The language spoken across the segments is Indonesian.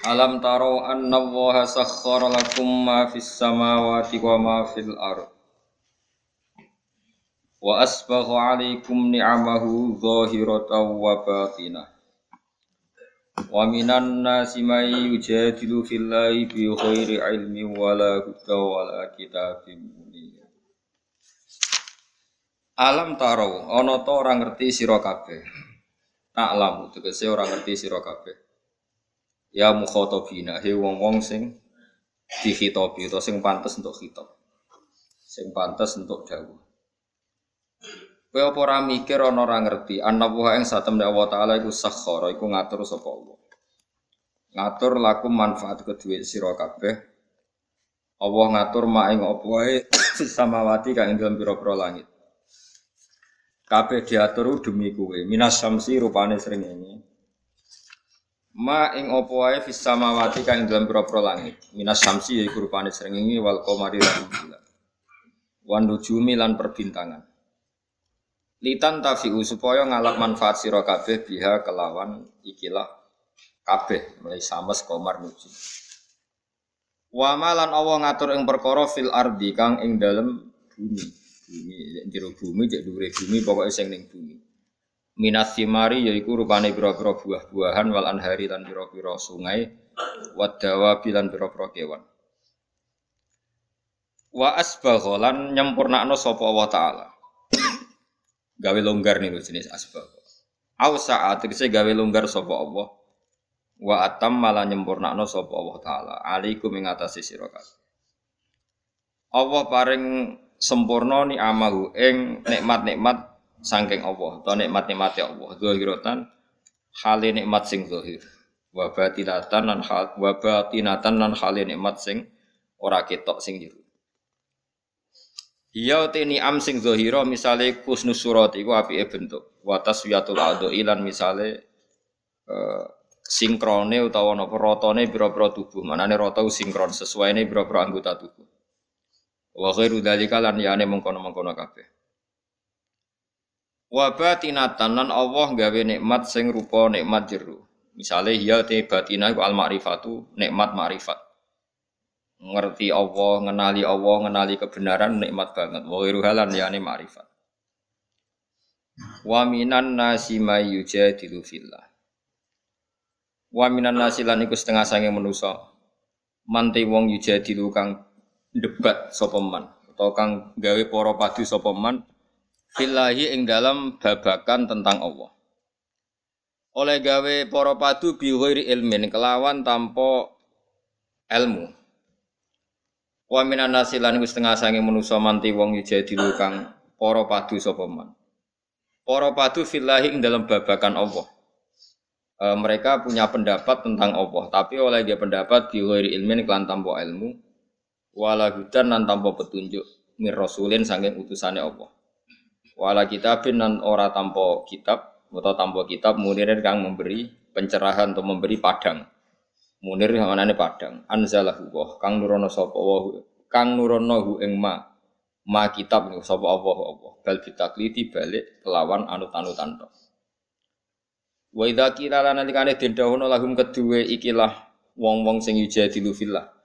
Alam taro anna Allah sakhkhara lakum ma fis samawati wa ma fil ard. Wa asbagha 'alaikum ni'amahu zahiratan wa batinah. Wa minan nasi may yujadilu fillahi bi ghairi ilmin wala huda wala kitabim munir. Alam taro ana ta ora ngerti sira kabeh. Ta'lamu tegese ora ngerti sira kabeh ya mukhatabina. He wong-wong sing dikhitabi atau sing pantes untuk khitab. Sing pantes untuk dawuh. Kowe apa ora mikir ana ora ngerti? Wa ing satemne Allah taala iku sakhara iku ngatur sapa Allah. Ngatur laku manfaat kedue sira kabeh. Allah ngatur mak ing apa wae samawati kang ing dalem pira-pira langit. Kabeh diatur demi kowe. Minas samsi rupane srengenge Ma ing apa wae fis samawati kang dalam pira-pira langit. Minas samsi yaiku rupane srengenge wal qamari lan. Wan nujumi lan perbintangan. Litan tafiu supaya ngalap manfaat sira kabeh biha kelawan ikilah kabeh mulai sames komar nujum. Wa malan Allah ngatur ing perkara fil ardi kang ing dalem bumi. Bumi jero bumi dhuwure bumi pokoke sing ning bumi minas simari yaiku rupane pira-pira buah-buahan wal anhari lan pira-pira sungai wadawa bilan pira-pira kewan. Wa asbagha lan nyempurnakno sapa Allah taala. Gawe longgar nih jenis asbagha au saat tegese gawe longgar sapa Allah. Wa atam malah nyempurnakno sapa Allah taala. Alaikum ing atase sira Allah paring sempurna ni amahu ing nikmat-nikmat sangking Allah atau nikmat-nikmat ya Allah. Zahiratan hal nikmat sing zahir. Wa batinatan lan hal wa batinatan lan hal nikmat sing ora ketok sing jero Iya te am sing zahira misale kusnus surat iku apike bentuk. Wa taswiyatul adu ilan misale uh, sinkrone utawa napa rotone pira-pira tubuh. Manane rata sinkron sesuai ne pira-pira anggota tubuh. Wa ghairu dzalika lan yane mengkono-mengkono kabeh Wa batinatan lan Allah gawe nikmat sing rupa nikmat jero. Misale ya te batina iku al ma'rifatu nikmat ma'rifat. Ngerti Allah, ngenali Allah, ngenali kebenaran nikmat banget. Wa ghairu halan yani ma'rifat. Wa minan nasi may yujadilu fillah. Wa minan nasi lan iku setengah sange manusa. Manti wong yujadilu kang debat sapa man utawa kang gawe para padu sapa man fillahi ing dalam babakan tentang Allah. Oleh gawe para padu bi ghairi ilmin kelawan tanpa ilmu. Wa minan nasilan wis setengah sange manusa manti wong jadi kang para padu sapa man. Para padu fillahi ing dalam babakan Allah. E, mereka punya pendapat tentang Allah, tapi oleh dia pendapat bi ghairi ilmin kelan tanpa ilmu wala hudan nan tanpa petunjuk mir rasulin saking utusane Allah wala kitabin nan ora tampo kitab atau tampo kitab munirin kang memberi pencerahan atau memberi padang. Munir manane padang? Anzalahu wa kang nurono sapa wa kang nurono hu ing ma. Ma kitab sapa Allah Allah bal bitakliti balik kelawan anut-anutan tok. Wa idza qila lana likane den dawuh lahum kedue ikilah wong-wong sing yujadilu fillah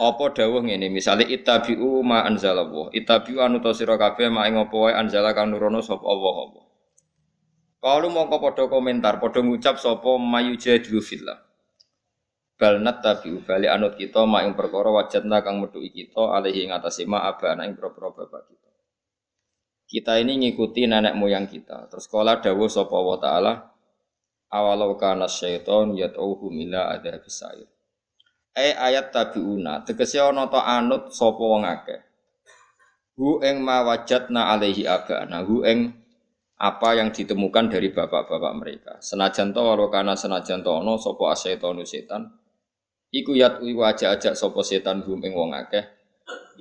apa dawuh ngene? Misale ittabi'u ma anzalallah ittabi'u anu ta sira kabeh ma ing apa wae anzala kang nurono sapa Allah apa Kalau mongko padha komentar padha ngucap sapa mayujadilu fillah. Bal nattabi'u bali anut kita ma ing perkara wajadna kang metuki kita alaihi ing atase ma abana ing propro bapak kita. Kita ini ngikuti nenek moyang kita. Terus kala dawuh sapa Allah taala awalau kana syaiton yat'uhum ila adzabis e ayat tabiuna. Tegese ana ta anut sapa wong akeh? Hu ing mawajatna alaihi abana. Hu ing apa yang ditemukan dari bapak-bapak mereka. Senajan to walau kana senajan to ana sapa setan? Iku yat iku aja-aja sapa setan hum ing wong akeh?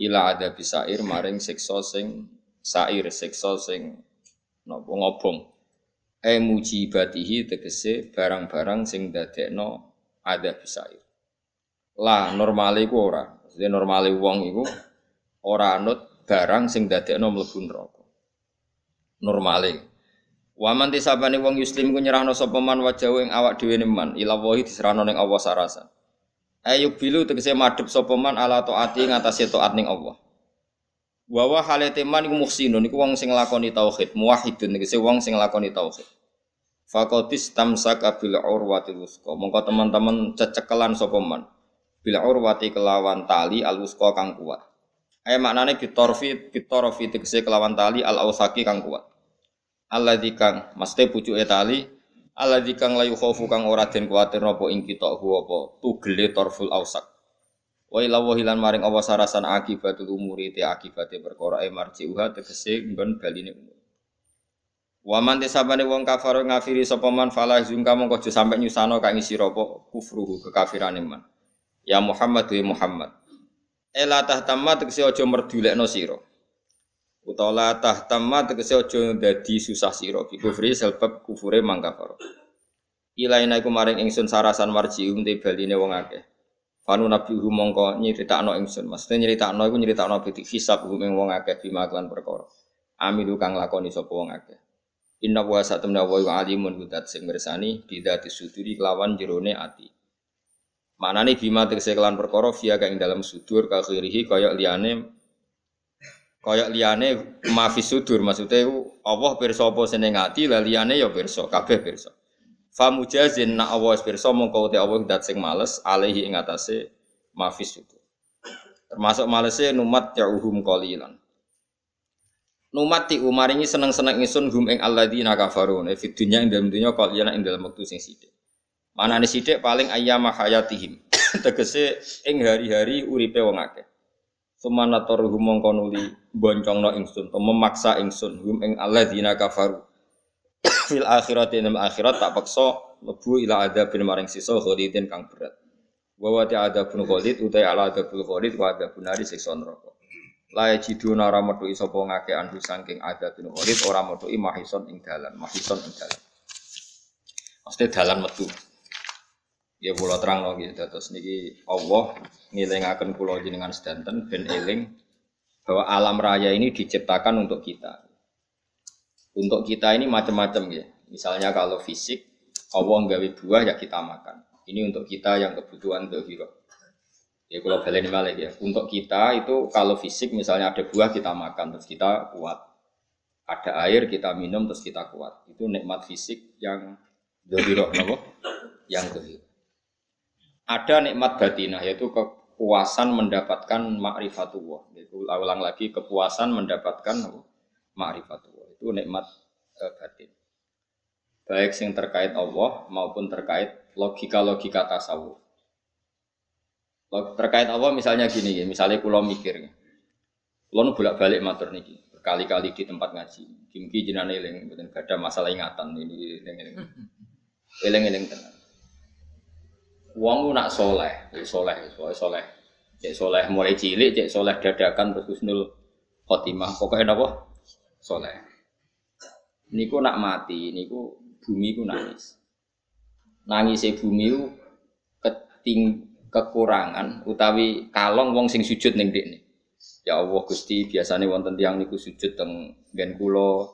Ila ada bisair maring siksa sing sair siksa sing napa ngobong. E mujibatihi tegese barang-barang sing dadekno ada bisair. Lah normale iku ora. Maksudnya normale wong iku ora anut barang sing dadekno mlebu neraka. Normale. Waman tisabane wong muslim ku nyerahno sapa man wajahu ing awak dhewe man ila wahi diserahno ning Allah sarasa. Ayo bilu tegese madhep sapa man ala taati ngatasé taat ning Allah. Wa wa halate man iku muhsinun iku wong sing lakoni tauhid, muwahhidun tegese wong sing lakoni tauhid. Fakotis tamsak bil urwatil wusqa. Mongko teman-teman cecekelan sapa man. Bil urwati kelawan tali al wusqa kang kuat. Ayo maknane bitorfi bitorfi tegese kelawan tali al ausaki kang kuat. Allah kang mesti pucuke tali Allah kang layu khofu kang ora den kuwatir napa ing kita hu apa tugele torful ausak. Wa ila wahilan maring Allah sarasan akibatul umuri te akibate perkara e marji uha tegese nggon baline umur. Wa man tisabane wong kafir ngafiri sapa man fala zungka mongko aja sampe nyusano kang isi apa kufruhu kekafirane man. Ya Muhammad wa Muhammad. Ela tahtamma tegese aja merdulekno sira. Utawa tahtamma tegese aja dadi susah sira. Bi kufri sebab kufure mangkafaro ilaina iku maring ingsun sarasan marjium te baline wong akeh. Fanu nabi hu mongko nyeritakno ingsun. Maksudnya nyeritakno iku nyeritakno bidik hisab hu wong akeh bima kelan perkara. Amilu kang lakoni sapa wong akeh. Inna wa satamna wa alimun hudat sing mirsani bidati suduri kelawan jerone ati Manane bima tegese kelan perkara kang dalam sudur ka khirihi kaya liyane Kayak liane mafis sudur maksudnya Allah pirsa apa seneng ati lah liane ya pirsa kabeh pirsa. Famujazin nak Allah pirsa mongko te Allah dat sing males alaihi ing atase mafis sudur. Termasuk malese numat ya'uhum qalilan. Numat ti umaringi seneng-seneng isun hum ing alladzina kafaru ne fid dunya ing dalem dunya qalilan ing dalem wektu sing sithik. Manane sithik paling ayyama hayatihim. Tegese ing hari-hari uripe wong akeh. Sumana toruhum mongko nuli boncongno ingsun, memaksa ingsun hum ing alladzina kafaru. Fil akhirati ing akhirat tak paksa lebu ila bin maring sisa khalidin kang berat. Wa wa adabun khalid utai ala adabul khalid wa adabun nari siksa neraka. La yajiduna ora metu sapa ngake anhu saking adabun khalid ora metu mahison ing dalan, mahison ing dalan. Mesti dalan metu. Ya kula terang lagi, terus niki Allah ngilingaken kula jenengan sedanten ben eling bahwa alam raya ini diciptakan untuk kita. Untuk kita ini macam-macam ya. Misalnya kalau fisik, Allah nggawe buah ya kita makan. Ini untuk kita yang kebutuhan dohiro. Ya kalau balik balik ya. Untuk kita itu kalau fisik misalnya ada buah kita makan terus kita kuat. Ada air kita minum terus kita kuat. Itu nikmat fisik yang dohiro, Yang dohiro ada nikmat batinah yaitu kepuasan mendapatkan ma'rifatullah. Itu ulang lagi kepuasan mendapatkan ma'rifatullah. Itu nikmat e, batin. Baik yang terkait Allah maupun terkait logika-logika tasawuf. Terkait Allah misalnya gini ya, misalnya kulo mikir. Kulo bolak-balik matur niki berkali-kali di tempat ngaji. Kimki jenane eling, mboten ada masalah ingatan ini eling-eling. Eling-eling tenan. Wong nak soleh, ya soleh, soleh, soleh. Cek soleh mulai cilik, cek soleh dadakan terus husnul khotimah. Pokoknya apa? Soleh. Niku nak mati, niku bumi ku nangis. Nangis bumi ku keting kekurangan utawi kalong wong sing sujud ning dekne. Ya Allah Gusti biasanya wonten tiang niku sujud teng gen kula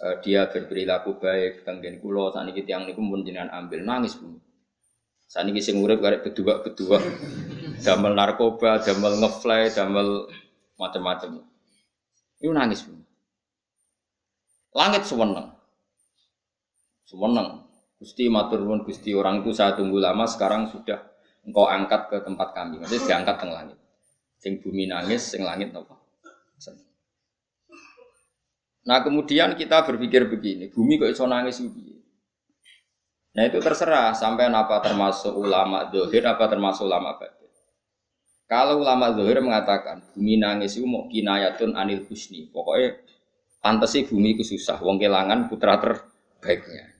uh, dia berperilaku baik teng gen kula sakniki tiang niku pun ambil nangis bumi. Saat ini sing urip karek berdua berdua, damel narkoba, damel ngefly, damel macam-macam. Itu nangis. Langit sewenang, sewenang. Gusti matur Gusti orang itu saya tunggu lama sekarang sudah engkau angkat ke tempat kami. Maksudnya diangkat ke langit. Sing bumi nangis, sing langit apa? Nah kemudian kita berpikir begini, bumi kok iso nangis begini? Nah itu terserah sampai apa termasuk ulama dohir apa termasuk ulama batin. Kalau ulama dohir mengatakan bumi nangis itu mau kinayatun anil husni. Pokoknya pantas sih bumi itu susah. Wong kelangan putra terbaiknya.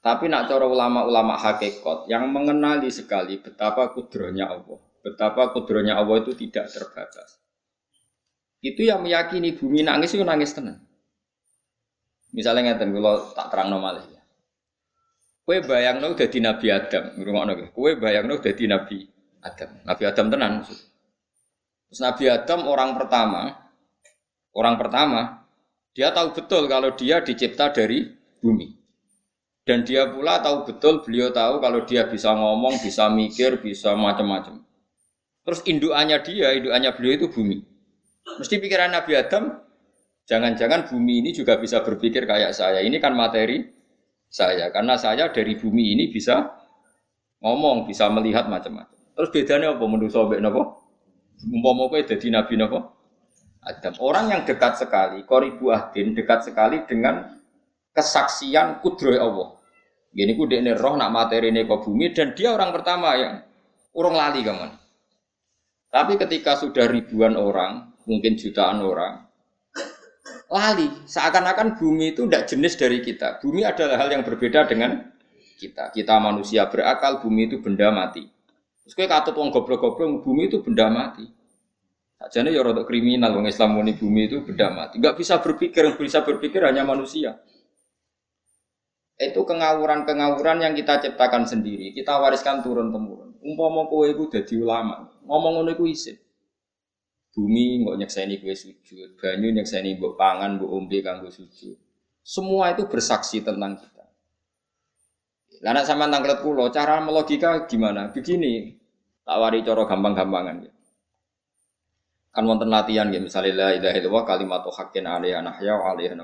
Tapi nak cara ulama-ulama hakikat yang mengenali sekali betapa kudronya Allah, betapa kudronya Allah itu tidak terbatas. Itu yang meyakini bumi nangis itu nangis tenang. Misalnya ngeten kalau tak terang normal. Kue bayang udah di Nabi Adam, rumah nabi. Kue bayang udah di Nabi Adam. Nabi Adam tenan. Terus Nabi Adam orang pertama, orang pertama, dia tahu betul kalau dia dicipta dari bumi. Dan dia pula tahu betul, beliau tahu kalau dia bisa ngomong, bisa mikir, bisa macam-macam. Terus induannya dia, induannya beliau itu bumi. Mesti pikiran Nabi Adam, jangan-jangan bumi ini juga bisa berpikir kayak saya. Ini kan materi saya, karena saya dari bumi ini bisa ngomong, bisa melihat macam-macam. Terus bedanya apa menurut apa? Umpama kowe jadi nabi napa? Adam. Orang yang dekat sekali, koribu ahdin, dekat sekali dengan kesaksian kudroy Allah. Gini ku dekne roh nak materi ke bumi dan dia orang pertama yang urung lali kaman. Tapi ketika sudah ribuan orang, mungkin jutaan orang, lali. Seakan-akan bumi itu tidak jenis dari kita. Bumi adalah hal yang berbeda dengan kita. Kita manusia berakal, bumi itu benda mati. Terus kata wong goblok-goblok, bumi itu benda mati. Sajane ya rada kriminal wong Islam muni bumi itu benda mati. Enggak bisa berpikir, yang bisa berpikir hanya manusia itu kengawuran-kengawuran yang kita ciptakan sendiri, kita wariskan turun temurun. Umpama kowe iku dadi ulama, ngomong ngono iku isin. Bumi nggak nyekseni kowe sujud, banyu nyekseni mbok pangan, mbok ombe kanggo sujud. Semua itu bersaksi tentang kita. Lah nek sampean tanglet kula, cara melogika gimana? Begini, tak wari cara gampang-gampangan ya. Kan wonten latihan ya, misalnya la ilaha illallah kalimatu haqqin alaiha nahya wa alaiha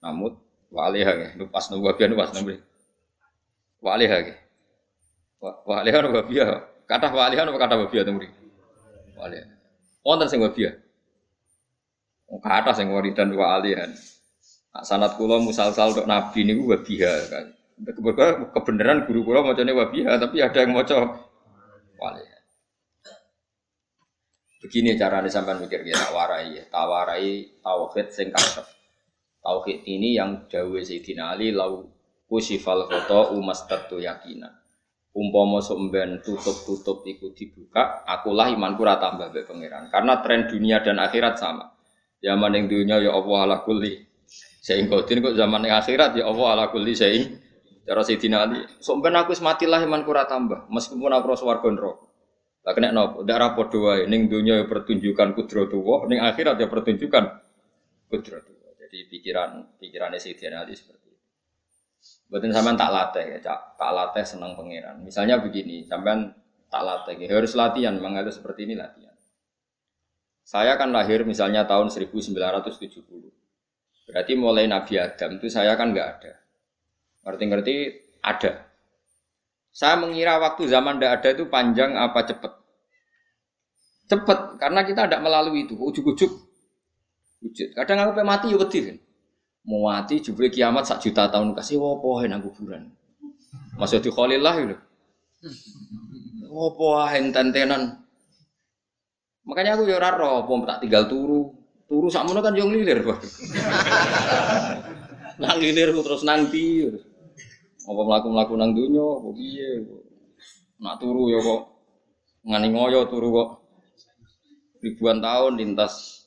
namut Wa alaiha ge, pas nunggu wabiya pas nunggu. Wa alaiha ge. Wa alaiha. Kata wa alaiha kata wabiya temu Wa alaiha. Wonten sing wabiya. Oh, kata sing waridan wa alaiha. Nah, sanat kula musal-sal untuk nabi niku wabiya kan. Kebenaran guru kula macane wabiya tapi ada yang maca wa alaiha. Begini caranya sampai mikir kita warai, tawarai tauhid sing kasep. Tauhid ini yang dawe Sayyidina Ali lau kusifal khoto umastatu yakinan. Umpama somben tutup-tutup ikut dibuka, akulah imanku rata tambah be pangeran. Karena tren dunia dan akhirat sama. Zaman yang dunia ya Allah ala kulli. Sehingga kok zaman yang akhirat ya Allah ala kulli sehing. Cara Sayyidina Ali, somben aku sematilah imanku rata tambah meskipun aku rasa warga neraka. Tak kena nopo, ndak rapor doa. Ning dunia ya pertunjukan kudratullah, ning akhirat ya pertunjukan kudratullah. Jadi pikiran pikirannya Sayyidina Ali seperti. Buatin sampean tak latih ya, cak, tak latih senang pangeran. Misalnya begini, sampean tak latih, ya, harus latihan, memang harus seperti ini latihan. Saya kan lahir misalnya tahun 1970. Berarti mulai Nabi Adam itu saya kan nggak ada. Ngerti-ngerti ada. Saya mengira waktu zaman tidak ada itu panjang apa cepat? Cepat, karena kita tidak melalui itu. Ujuk-ujuk wujud. Kadang aku mati ya kan. Mau mati jebule kiamat sak juta tahun kasih wopo nang kuburan. Masih di khalillah itu. Wopo enten-tenan. Makanya aku ya ora roh, tak tinggal turu. Turu sakmono kan yo nglilir, Pak. nang lilir terus nanti. Apa mlaku-mlaku nang donya, apa piye? Nak turu ya kok ngani ngoyo turu kok ribuan tahun lintas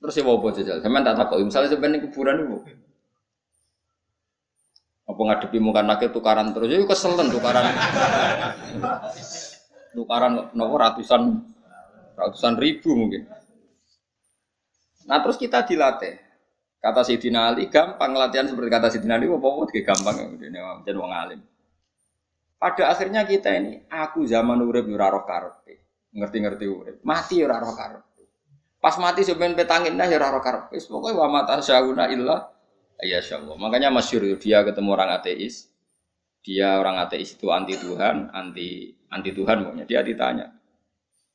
Terus ya apa jajal? Sampeyan tak takut. Misalnya sampeyan kuburan itu. Apa ngadepi muka nakil tukaran terus? Ya keselen tukaran. tukaran nopo ratusan ratusan ribu mungkin. Nah terus kita dilatih. Kata Sidina Ali gampang latihan seperti kata Sidina Ali, apa apa gampang jadi wong alim. Pada akhirnya kita ini, aku zaman urip ora roh. Ngerti-ngerti urip. Mati ora roh. Pas mati sebenarnya petangin dah ya raro karep. Wis pokoke wa mata syauna illa ya Allah. Makanya masyhur dia ketemu orang ateis. Dia orang ateis itu anti Tuhan, anti anti Tuhan pokoknya. Dia ditanya.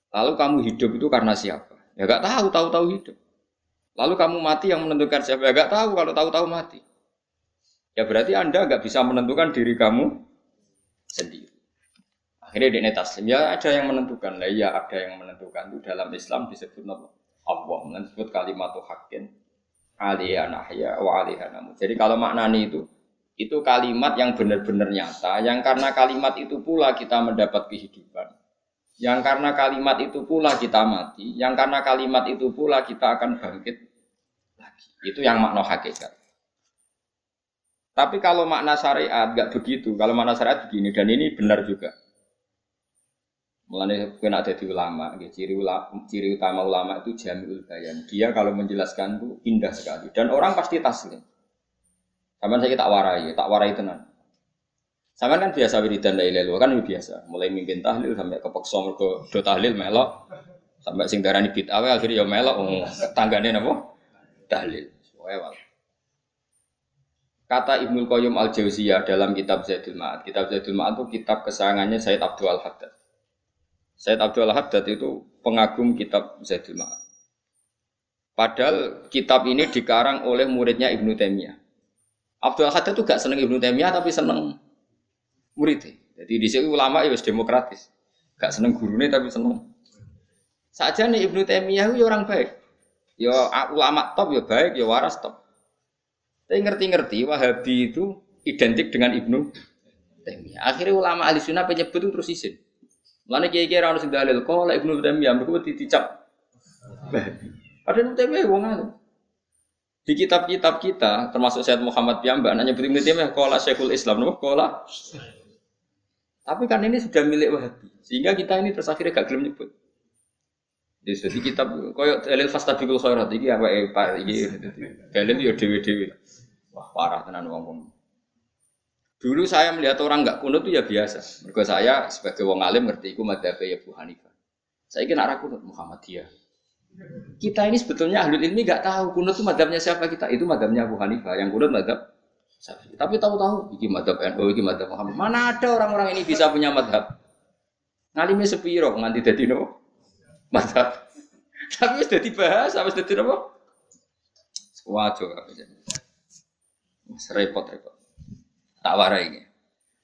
Lalu kamu hidup itu karena siapa? Ya gak tahu, tahu-tahu hidup. Lalu kamu mati yang menentukan siapa? Ya gak tahu kalau tahu-tahu mati. Ya berarti Anda gak bisa menentukan diri kamu sendiri. Akhirnya dia taslim. Ya ada yang menentukan. Lah ya ada yang menentukan. Itu dalam Islam disebut apa? Allah disebut kalimat hakin aliyah nahya wa aliyah namu. Jadi kalau maknani itu itu kalimat yang benar-benar nyata, yang karena kalimat itu pula kita mendapat kehidupan. Yang karena kalimat itu pula kita mati, yang karena kalimat itu pula kita akan bangkit lagi. Itu yang makna hakikat. Tapi kalau makna syariat nggak begitu. Kalau makna syariat begini dan ini benar juga. Mulanya kena ada di ulama, ya, ciri, ulama, ciri utama ulama itu jamiul bayan. Dia kalau menjelaskan itu indah sekali dan orang pasti taslim. Sama saya tak warai, tak warai tenan. Sama kan biasa wiridan dari lelu kan biasa. Mulai mimpin tahlil sampai ke pekso ke do tahlil melok sampai sing darani awal akhirnya ya melok oh, tanggane napa? Tahlil. Kata Ibnu Qayyim Al Jauziyah dalam kitab Zaidul Ma'ad. Kitab Zaidul Ma'ad itu kitab kesayangannya Said Abdul Al Haddad. Said Abdul Haddad itu pengagum kitab Zaidul Ma'ad. Padahal kitab ini dikarang oleh muridnya Ibnu Taimiyah. Abdul Haddad itu gak seneng Ibnu Taimiyah tapi seneng muridnya. Jadi di sini ulama ya demokratis. Gak seneng gurunya tapi seneng. Saja nih Ibnu Taimiyah itu ya orang baik. Ya ulama top ya baik, ya waras top. Tapi ngerti-ngerti Wahabi itu identik dengan Ibnu Taimiyah. Akhirnya ulama ahli sunnah penyebut itu terus izin. Mana kiai-kiai orang sudah dalil, kok Ibnu Taimiyah mereka dicap. Padahal Ibnu Taimiyah wong anu. Di kitab-kitab kita, termasuk Syed Muhammad Piyambak, nanya berarti Taimiyah, kola Syekhul Islam, nama kola. Tapi kan ini sudah milik Wahabi, sehingga kita ini terus akhirnya gak gelem nyebut. Jadi kitab koyo dalil fastabiqul khairat iki apa eh Pak iki dalil yo dewi-dewi. Wah parah tenan wong-wong. Dulu saya melihat orang nggak kunut itu ya biasa. Mereka saya sebagai wong alim ngerti iku madzhab ya Bu Hanifah. Saya kira arah kunut Muhammadiyah. Kita ini sebetulnya ahli ilmi nggak tahu kunut itu madhabnya siapa kita. Itu madhabnya Abu Hanifah. Yang kunut madhab Tapi tahu-tahu, iki madhab NU, iki madhab Muhammad. Mana ada orang-orang ini bisa punya madhab? Ngalimnya sepiro, nganti jadi no madhab. Tapi sudah dibahas, sudah jadi no? Wajo, repot-repot. Tak warai.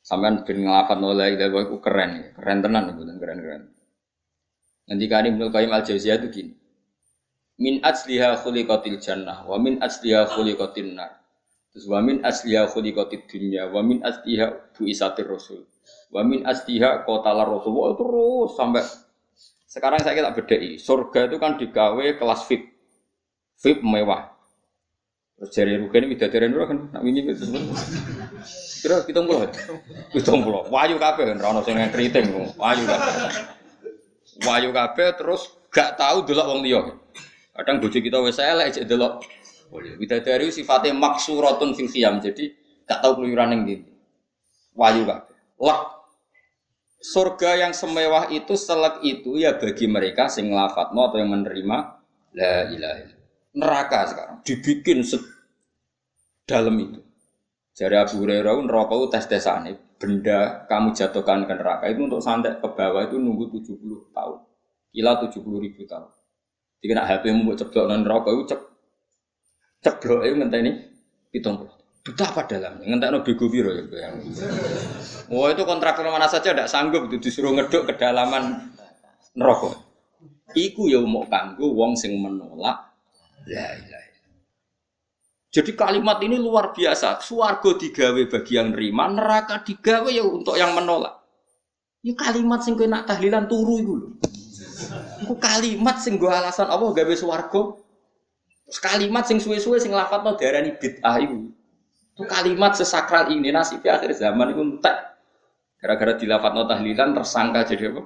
Sampai ben ngelafat nolai, itu keren, keren tenan, keren-keren. Nanti kan Ibnu Qayyim al Jauziyah itu gini min asliha khuliqatil jannah wa min asliha khuliqatin nar. Terus wa min asliha khuliqatid dunya wa min asliha buisatir rasul. Wa min asliha qotala rasul. Wah, terus sampai sekarang saya kita bedai. Surga itu kan digawe kelas VIP. VIP mewah. Terus jari rugen widadari nur kan nak ini itu. Kira pitung puluh. Pitung puluh. Wayu kabeh kan ora ono sing keriting. Wayu kabeh. Wayu kabeh terus gak tahu delok wong liya. Kadang bojo kita wis elek cek delok. Bidadari sifatnya maksuratun fil khiyam. Jadi gak tahu keluyuran yang gitu. Wahyu kabeh. Lah surga yang semewah itu selek itu ya bagi mereka sing nglafatno atau yang menerima la ilaha Neraka sekarang dibikin dalam itu. Jadi Abu Hurairah neraka itu tes tesane benda kamu jatuhkan ke neraka itu untuk santet ke bawah itu nunggu 70 tahun. Kila 70 ribu tahun. Jika nak HP mu buat ceblok non rokok itu cep ceblok itu ngenteni pitung puluh. Betapa dalamnya ngenteni bego biro ya yang. Wah itu kontraktor mana saja tidak sanggup itu disuruh ngeduk kedalaman neraka. Iku ya mau kanggo wong sing menolak la ilaha jadi kalimat ini luar biasa. Suwargo digawe bagi yang nerima, neraka digawe ya untuk yang menolak. Ini kalimat sing nak tahlilan turu itu loh. Iku kalimat sing gue alasan Allah gawe swarga. Terus kalimat sing suwe-suwe sing lafadzno diarani bid'ah iku. Itu kalimat sesakral ini nasibnya akhir zaman itu entek. Gara-gara dilafadzno tahlilan tersangka jadi apa?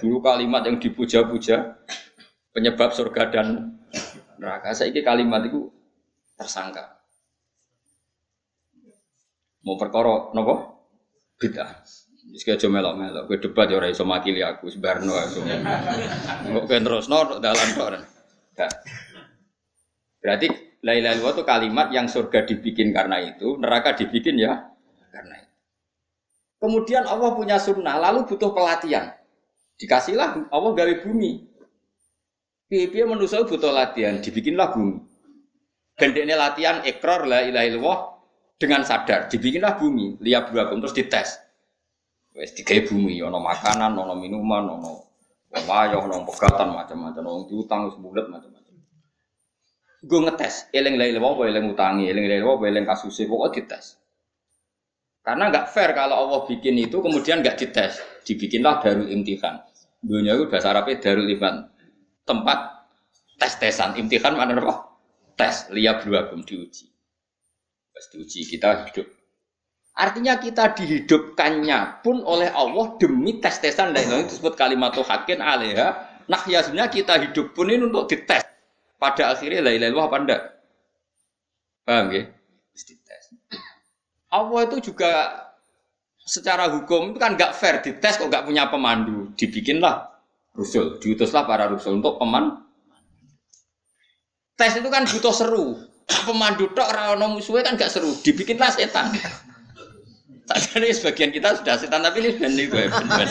Dulu kalimat yang dipuja-puja penyebab surga dan neraka. Saya kalimat itu tersangka. Mau perkara nopo? Bid'ah. Jika aja melok-melok, gue debat ya orang iso makili aku, sebarno aku. Kok kan terus nor dalam koran. Berarti la ilaha illallah itu kalimat yang surga dibikin karena itu, neraka dibikin ya karena itu. Kemudian Allah punya sunnah, lalu butuh pelatihan. Dikasihlah Allah gawe bumi. Piye-piye manusia butuh latihan, dibikinlah bumi. Gendeknya latihan ekor la ilaha illallah dengan sadar, dibikinlah bumi, lihat beragam terus dites. Wes digawe bumi, ono makanan, ono minuman, ono wayah, ono pegatan macam-macam, ono diutang wis macam-macam. Gue ngetes, eling lele apa eling utangi, eling lele apa eling kasusnya, pokoknya dites. Karena nggak fair kalau Allah bikin itu kemudian nggak dites, dibikinlah darul imtihan. Dunia itu bahasa Arabnya darul imtihan, tempat tes-tesan. Imtihan mana apa? Tes, lihat berwagum diuji. Pas diuji kita hidup. Artinya kita dihidupkannya pun oleh Allah demi tes-tesan dan itu disebut kalimat hakin alaiha. Nah ya sebenarnya kita hidup pun ini untuk dites. Pada akhirnya la ilaha apa enggak? Paham ya? Dites. Allah itu juga secara hukum itu kan nggak fair dites kok nggak punya pemandu dibikinlah rusul. Diutuslah para rusul untuk peman tes itu kan butuh seru. Pemandu tok rano musuhnya kan gak seru. Dibikinlah setan. Tadi sebagian kita sudah setan tapi ini ben ben ben,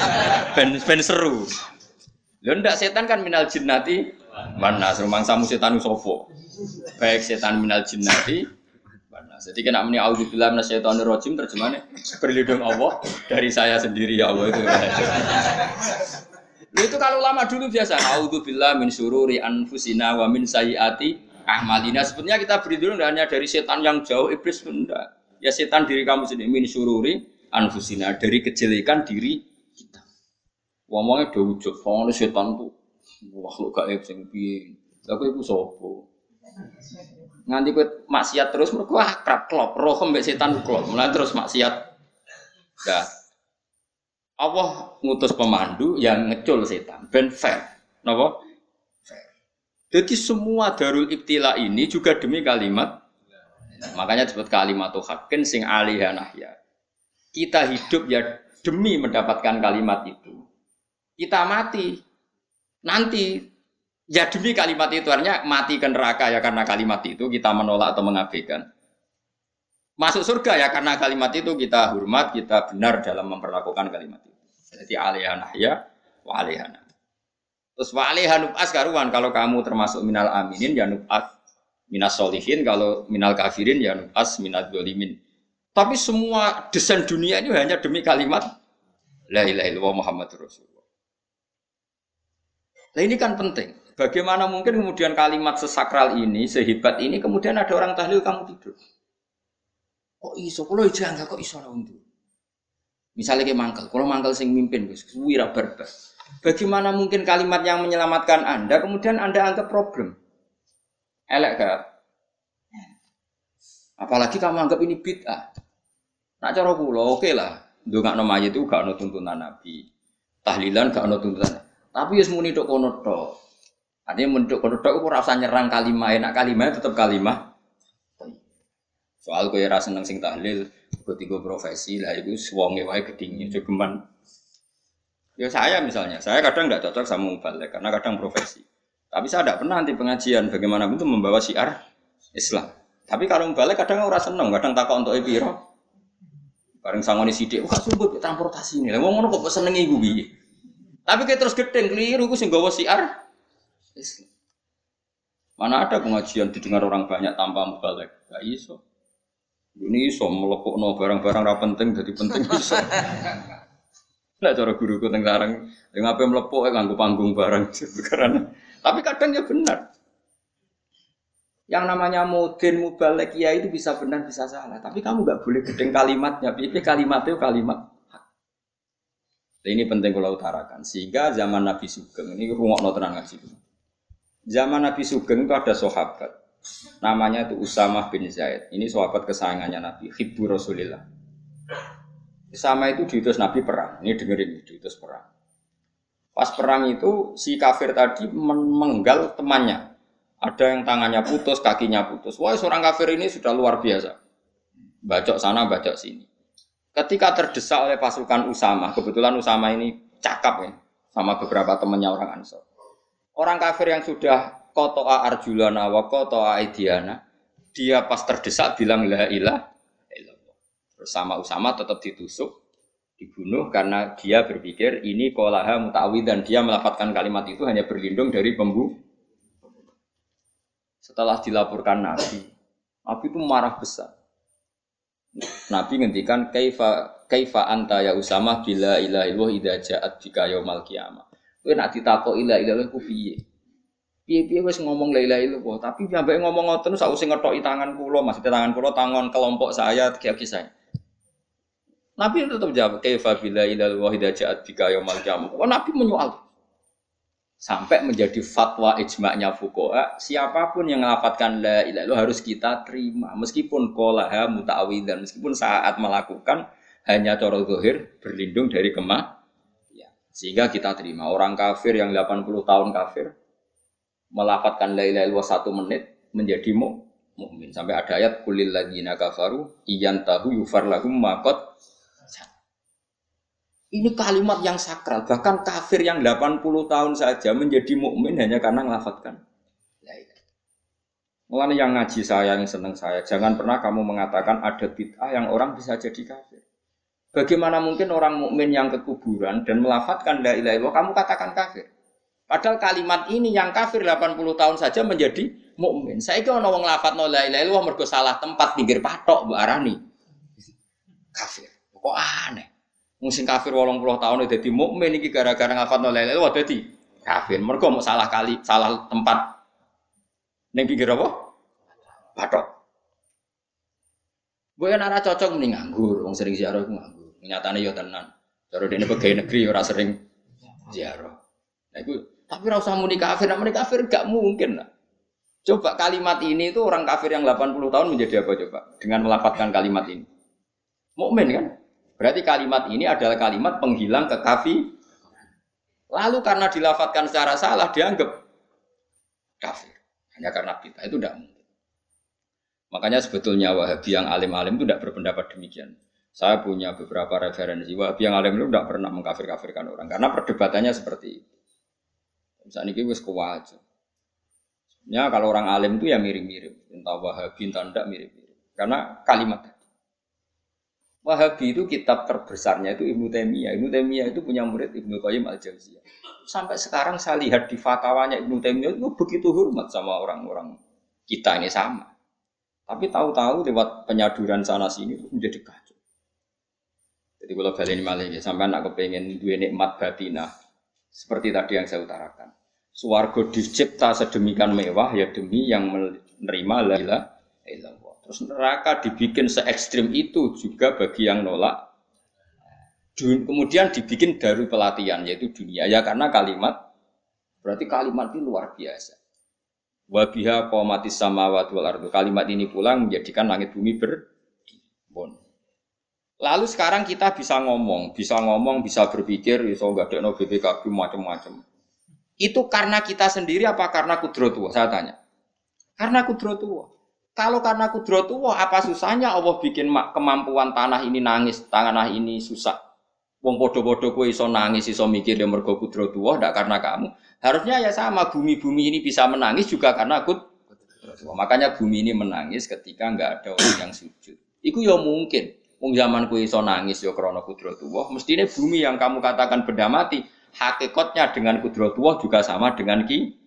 ben, ben seru. Lo ndak setan kan minal jinnati mana serumang samu setan usofo baik setan minal jinnati jadi kena meni auzubillah minasyaitonir rajim terjemahnya berlindung Allah dari saya sendiri ya Allah itu. Lu itu kalau lama dulu biasa auzubillah min syururi anfusina wa min sayyiati ahmalina. Sebenarnya kita berlindung hanya dari setan yang jauh iblis benda. Ya setan diri kamu sendiri min syururi anfusina dari kejelekan diri kita. Ngomongnya do wujud, soalnya setan tuh makhluk gaib sing piye. Kowe iku sapa? nganti kowe maksiat terus mergo akrab klop roh mbek setan klop mulai terus maksiat ya Allah ngutus pemandu yang ngecul setan ben fair. Napa? Fair. Jadi semua darul ibtila ini juga demi kalimat makanya disebut kalimat hakin sing alihah ya kita hidup ya demi mendapatkan kalimat itu. Kita mati. Nanti Ya demi kalimat itu artinya mati ke neraka ya karena kalimat itu kita menolak atau mengabaikan. Masuk surga ya karena kalimat itu kita hormat, kita benar dalam memperlakukan kalimat itu. Jadi alihana ya, wa. Terus wa nub'as karuan kalau kamu termasuk minal aminin ya nub'as minas solihin, kalau minal kafirin ya nub'as minal dolimin. Tapi semua desain dunia ini hanya demi kalimat La ilaha illallah Muhammad Rasulullah. Nah ini kan penting. Bagaimana mungkin kemudian kalimat sesakral ini, sehebat ini, kemudian ada orang tahlil kamu tidur? Kok iso? Kalau enggak kok iso lah untuk. Misalnya kayak mangkel, kalau mangkel sing mimpin, wira barbar. Bagaimana mungkin kalimat yang menyelamatkan Anda, kemudian Anda anggap problem? Elek gak? Apalagi kamu anggap ini bid'ah. Nak cara kula oke okay lah. Ndongakno mayit itu gak ono tuntunan Nabi. Tahlilan gak ono tuntunan. Tapi wis muni tok kono. Artinya menduk kodok aku rasa nyerang kalimah, enak kalimah tetap kalimah. Soal kue rasa seneng sing tahlil, tiga profesi lah itu suwonge wae gedingnya jogeman. Ya saya misalnya, saya kadang nggak cocok sama mubalik karena kadang profesi. Tapi saya tidak pernah nanti pengajian bagaimana itu membawa syiar Islam. Tapi kalau mubalik kadang orang seneng, kadang takut untuk epiro. Bareng sangoni sidik, wah sumpah transportasi ini. Lah ngono kok seneng ibu bi. Tapi kayak terus gedeng keliru, gue sing bawa siar Islam. Mana ada pengajian didengar orang banyak tanpa mubalik? Gak iso. Ini iso melepuk no barang-barang ra penting jadi penting iso. Nah cara guru tentang sarang, yang apa melepuk ya nganggu panggung barang karena. Tapi kadang ya benar. Yang namanya modern mubalik ya itu bisa benar bisa salah. Tapi kamu nggak boleh gedeng kalimatnya. Tapi kalimat itu kalimat ini penting kalau utarakan. Sehingga zaman Nabi Sugeng ini rumah notenan ngaji. Zaman Nabi Sugeng itu ada sahabat. Namanya itu Usamah bin Zaid. Ini sahabat kesayangannya Nabi, Hibbu Rasulillah. Sama itu diutus Nabi perang. Ini dengerin, diutus perang. Pas perang itu si kafir tadi menggal temannya. Ada yang tangannya putus, kakinya putus. Wah, seorang kafir ini sudah luar biasa. Bacok sana, bacok sini. Ketika terdesak oleh pasukan Usama, kebetulan Usama ini cakap ya, sama beberapa temannya orang Ansor. Orang kafir yang sudah kotoa arjulana wa kotoa aidiana, dia pas terdesak bilang la ilah illallah. Terus sama Usama tetap ditusuk, dibunuh karena dia berpikir ini kolaha mutawi dan dia melafatkan kalimat itu hanya berlindung dari pembunuh. Setelah dilaporkan Nabi, Nabi itu marah besar. Nabi ngendikan kaifa kaifa anta ya Usama bila ilaha illallah idza ja'at bika yaumal qiyamah. Nak ditakok ila ila ku piye? Piye-piye wis ngomong la ilaha illallah, tapi sampai ngomong ngoten sak usah ngetoki tangan kula, masih tangan kula tangan kelompok saya, tiga saya. Nabi tetap jawab, kaifa bila ilal wahida ja'at bika yaumal qiyamah. Wah, Nabi menyoal. Sampai menjadi fatwa ijma'nya fuqaha, siapa pun yang melafatkan la ilaha illallah harus kita terima. Meskipun kolaha muta'awidan, meskipun saat melakukan hanya coro zahir berlindung dari kemah. Ya. Sehingga kita terima. Orang kafir yang 80 tahun kafir, melafatkan la ilaha illallah satu menit, menjadi mukmin. Sampai ada ayat kulil ladzina kafaru iyan tahu yufar lahum makot ini kalimat yang sakral, bahkan kafir yang 80 tahun saja menjadi mukmin hanya karena ngelafatkan. Mulanya yang ngaji saya, yang seneng saya, jangan pernah kamu mengatakan ada bid'ah yang orang bisa jadi kafir. Bagaimana mungkin orang mukmin yang kekuburan dan melafatkan la ilaha illallah kamu katakan kafir? Padahal kalimat ini yang kafir 80 tahun saja menjadi mukmin. Saya kira orang ngelafat la ilaha illallah mergo salah tempat pinggir patok Bu Arani. Kafir. Kok aneh? Musim kafir wolong puluh tahun udah di mukmin ini gara-gara ngafat nolai lele wah jadi kafir. Mereka mau salah kali, salah tempat. Neng pikir apa? Batok. Gue kan arah cocok mending nganggur, wong sering ziarah gue nganggur. Nyatane yo tenan. Cara dene pegawai negeri ora sering ziarah. Nah, gue, tapi rasa muni kafir, muni kafir gak mungkin. Coba kalimat ini itu orang kafir yang 80 tahun menjadi apa coba? Dengan melafatkan kalimat ini. Mukmin kan? Berarti kalimat ini adalah kalimat penghilang kekafi. Lalu karena dilafatkan secara salah dianggap kafir. Hanya karena kita itu tidak mungkin. Makanya sebetulnya Wahabi yang alim-alim itu tidak berpendapat demikian. Saya punya beberapa referensi Wahabi yang alim itu tidak pernah mengkafir-kafirkan orang karena perdebatannya seperti itu. Misalnya ini wis kewajar. Ya kalau orang alim itu ya mirip-mirip, entah Wahabi entah tidak mirip-mirip. Karena kalimat Wahabi itu kitab terbesarnya itu Ibnu Taimiyah. Ibnu Taimiyah itu punya murid Ibnu Qayyim Al Jauziyah. Sampai sekarang saya lihat di fatwanya Ibnu Taimiyah itu begitu hormat sama orang-orang kita ini sama. Tapi tahu-tahu lewat penyaduran sana sini itu menjadi kacau. Jadi kalau balik ini malah ya, sampai anak kepengen dua nikmat batinah seperti tadi yang saya utarakan. Suwargo dicipta sedemikian mewah ya demi yang menerima la ilaha Terus neraka dibikin se ekstrim itu juga bagi yang nolak. Kemudian dibikin dari pelatihan yaitu dunia ya karena kalimat berarti kalimat ini luar biasa. Wabiha komatis sama wal ardu. Kalimat ini pulang menjadikan langit bumi berbon. Lalu sekarang kita bisa ngomong, bisa ngomong, bisa berpikir, bisa nggak ada no BPKB macam-macam. Itu karena kita sendiri apa karena kudro tua? Saya tanya. Karena kudro tua. Kalau karena kudrotu, wah apa susahnya Allah bikin kemampuan tanah ini nangis, tanah ini susah. Wong podo-podo kue iso nangis, iso mikir dia mergo kudrotu, wah tidak karena kamu. Harusnya ya sama, bumi-bumi ini bisa menangis juga karena kut. Makanya bumi ini menangis ketika nggak ada orang yang sujud. Iku ya mungkin. Wong zaman kue iso nangis ya kudrotu, wah mestinya bumi yang kamu katakan benda mati, hakikatnya dengan kudrotu juga sama dengan ki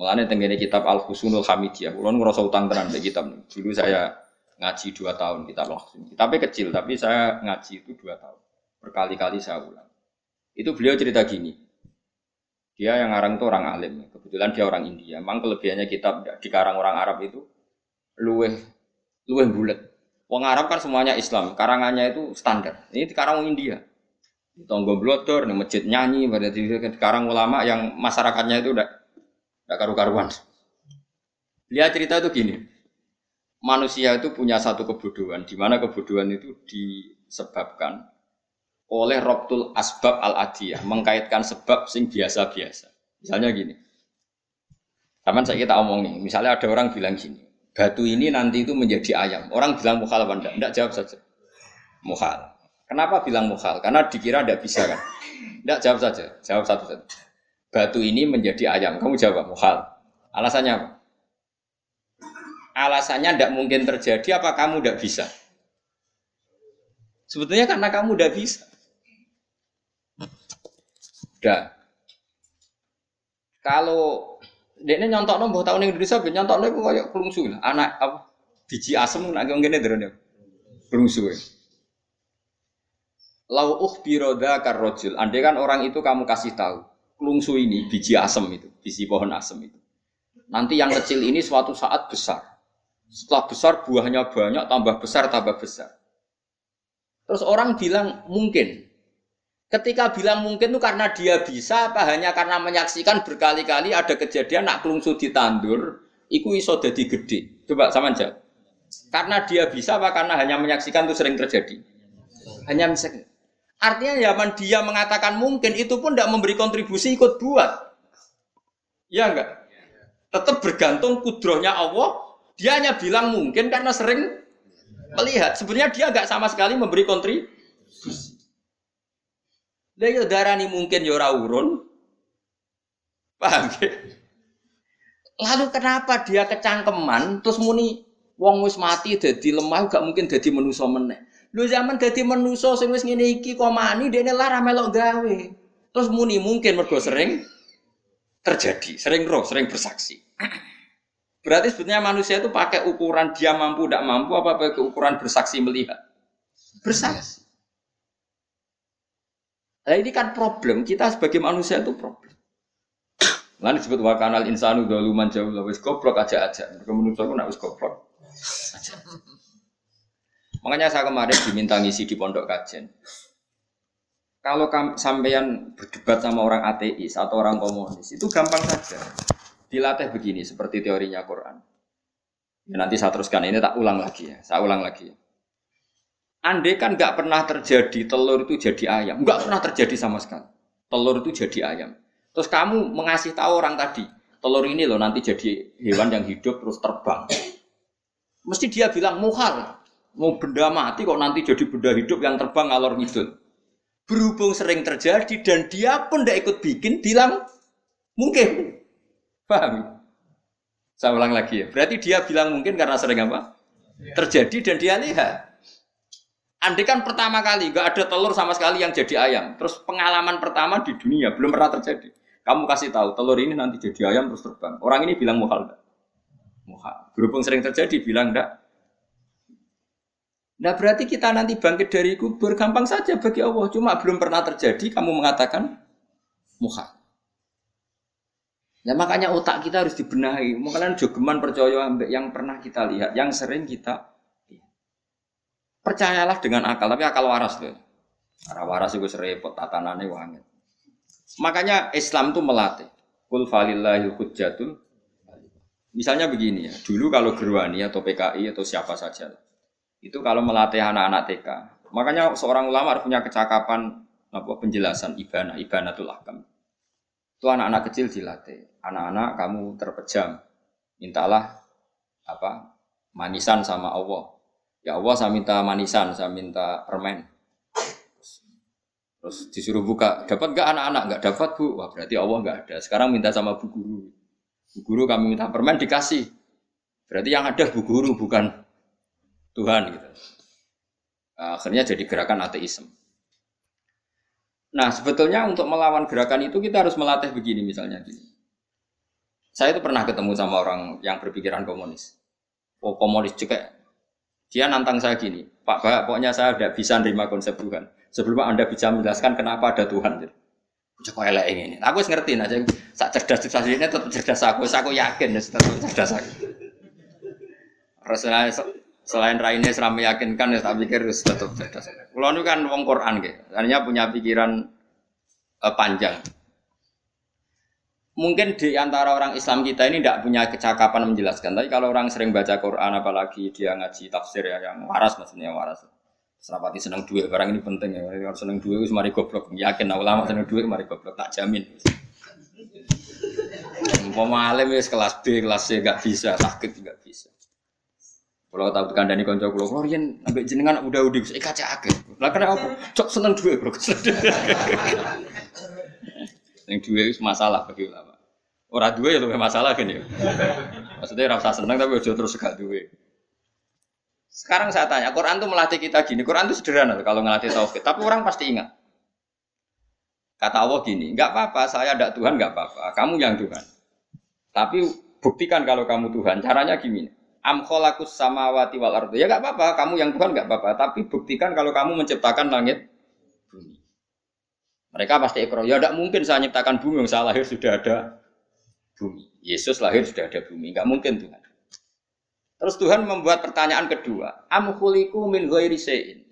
Mulane tenggene kitab Al Husnul Hamidiyah. Kulon ngerasa utang tenan di kitab. Dulu saya ngaji dua tahun kitab langsung. Kitabnya kecil tapi saya ngaji itu dua tahun. Berkali-kali saya ulang. Itu beliau cerita gini. Dia yang ngarang itu orang alim. Kebetulan dia orang India. Memang kelebihannya kitab dikarang orang Arab itu luweh luweh bulat. Wong Arab kan semuanya Islam. Karangannya itu standar. Ini orang India. Tonggo blotor, nih masjid nyanyi, berarti sekarang ulama yang masyarakatnya itu udah Gak karu-karuan. Lihat cerita itu gini. Manusia itu punya satu kebodohan, di mana kebodohan itu disebabkan oleh robtul asbab al adiyah, mengkaitkan sebab sing biasa-biasa. Misalnya gini. Taman saya kita omong nih, misalnya ada orang bilang gini, batu ini nanti itu menjadi ayam. Orang bilang mukhal apa enggak? Enggak jawab saja. Mukhal. Kenapa bilang mukhal? Karena dikira enggak bisa kan? Enggak jawab saja, jawab satu satu batu ini menjadi ayam? Kamu jawab muhal. Alasannya apa? Alasannya tidak mungkin terjadi apa kamu tidak bisa? Sebetulnya karena kamu tidak bisa. Udah. Kalau dia nyontok nombor tahun Indonesia, nyontok nombor kayak kelungsu Anak apa? Biji asem nak ngene drone kelungsu. Lau biroda karrojul. Andai kan orang itu kamu kasih tahu lungsu ini, biji asem itu, biji pohon asem itu. Nanti yang kecil ini suatu saat besar. Setelah besar buahnya banyak, tambah besar, tambah besar. Terus orang bilang mungkin. Ketika bilang mungkin itu karena dia bisa apa hanya karena menyaksikan berkali-kali ada kejadian nak kelungsu ditandur, iku iso jadi gede. Coba sama aja. Karena dia bisa apa karena hanya menyaksikan itu sering terjadi? Hanya menyaksikan. Artinya zaman dia mengatakan mungkin itu pun tidak memberi kontribusi ikut buat. Ya enggak? Tetap bergantung kudrohnya Allah. Dia hanya bilang mungkin karena sering melihat. Sebenarnya dia enggak sama sekali memberi kontribusi. Lah yo darani mungkin yo ora urun. Paham ya? Lalu kenapa dia kecangkeman terus muni wong wis mati dadi lemah gak mungkin dadi manusa meneh. Lho zaman dadi manusa sing wis ngene iki kok mani dene lara melok gawe. Terus muni mungkin mergo sering terjadi, sering roh, sering bersaksi. Berarti sebetulnya manusia itu pakai ukuran dia mampu tidak mampu apa pakai ukuran bersaksi melihat? Bersaksi. Nah ini kan problem kita sebagai manusia itu problem. Lalu disebut wakanal insanu doluman jauh wis goblok aja aja. Mereka manusia aku nak wis goblok aja. Makanya saya kemarin diminta ngisi di pondok kajen. Kalau sampean berdebat sama orang ateis atau orang komunis itu gampang saja. Dilatih begini seperti teorinya Quran. Ya, nanti saya teruskan ini tak ulang lagi ya. Saya ulang lagi. Andai kan nggak pernah terjadi telur itu jadi ayam, nggak pernah terjadi sama sekali. Telur itu jadi ayam. Terus kamu mengasih tahu orang tadi, telur ini loh nanti jadi hewan yang hidup terus terbang. Mesti dia bilang muhal, mau benda mati kok nanti jadi benda hidup yang terbang ngalor ngidul. Berhubung sering terjadi dan dia pun tidak ikut bikin, bilang mungkin. Paham? Saya ulang lagi ya. Berarti dia bilang mungkin karena sering apa? Terjadi dan dia lihat. Andai kan pertama kali nggak ada telur sama sekali yang jadi ayam, terus pengalaman pertama di dunia belum pernah terjadi. Kamu kasih tahu telur ini nanti jadi ayam terus terbang. Orang ini bilang muhal enggak? Muhal. Berhubung sering terjadi bilang enggak. Nah berarti kita nanti bangkit dari kubur gampang saja bagi Allah. Cuma belum pernah terjadi kamu mengatakan muhal. Nah makanya otak kita harus dibenahi. Makanya jogeman percaya yang pernah kita lihat, yang sering kita Percayalah dengan akal, tapi akal waras loh. Arah waras itu serepot tatanannya wangi. Makanya Islam itu melatih. Kul falillahi hujjatul. Misalnya begini ya, dulu kalau Gerwani atau PKI atau siapa saja, itu kalau melatih anak-anak TK, makanya seorang ulama harus punya kecakapan apa penjelasan ibana, ibanatul ahkam. Itu anak-anak kecil dilatih. Anak-anak kamu terpejam, mintalah apa manisan sama Allah Ya Allah saya minta manisan, saya minta permen. Terus disuruh buka, dapat gak anak-anak? Gak dapat bu, wah berarti Allah gak ada. Sekarang minta sama bu guru. Bu guru kami minta permen dikasih. Berarti yang ada bu guru bukan Tuhan gitu. Akhirnya jadi gerakan ateisme. Nah sebetulnya untuk melawan gerakan itu kita harus melatih begini misalnya gini. Saya itu pernah ketemu sama orang yang berpikiran komunis. Oh komunis juga dia nantang saya gini, Pak Pak, pokoknya saya tidak bisa nerima konsep Tuhan. Sebelum Anda bisa menjelaskan kenapa ada Tuhan. Cek elek ini. Aku ngerti aja. Sak cerdas cerdas ini tetap cerdas aku. Aku yakin tetap cerdas aku. Rasulullah selain raine seram meyakinkan ya tak pikir harus tetap cerdas. Kalau ini kan wong Quran gitu. Artinya punya pikiran uh, panjang mungkin di antara orang Islam kita ini tidak punya kecakapan menjelaskan. Tapi kalau orang sering baca Quran, apalagi dia ngaji tafsir ya yang waras maksudnya yang waras. Serapati senang duit barang ini penting ya. Kalau senang duit itu mari goblok. Yakin nah, ulama senang duit mari goblok tak jamin. Umpama ya kelas B, kelas C gak bisa, sakit juga. Kalau tahu tekan dani konco kulo, kulo rian ambek jenengan udah udah bisa kaca akeh. Lah kenapa aku cok seneng duit bro. Seneng duit itu masalah bagi ulama. Orang dua ya lebih masalah kan ya. Maksudnya rasa senang tapi udah terus gak dua. Sekarang saya tanya, Quran tuh melatih kita gini. Quran tuh sederhana kalau ngelatih tauhid, tapi orang pasti ingat. Kata Allah gini, nggak apa-apa, saya ada Tuhan nggak apa-apa, kamu yang Tuhan. Tapi buktikan kalau kamu Tuhan. Caranya gini, am kholakus samawati wal ardu. Ya nggak apa-apa, kamu yang Tuhan nggak apa-apa. Tapi buktikan kalau kamu menciptakan langit bumi. Mereka pasti ekor. Ya tidak mungkin saya menciptakan bumi yang saya lahir sudah ada bumi. Yesus lahir sudah ada bumi, nggak mungkin Tuhan. Terus Tuhan membuat pertanyaan kedua, am khuliku min ghairi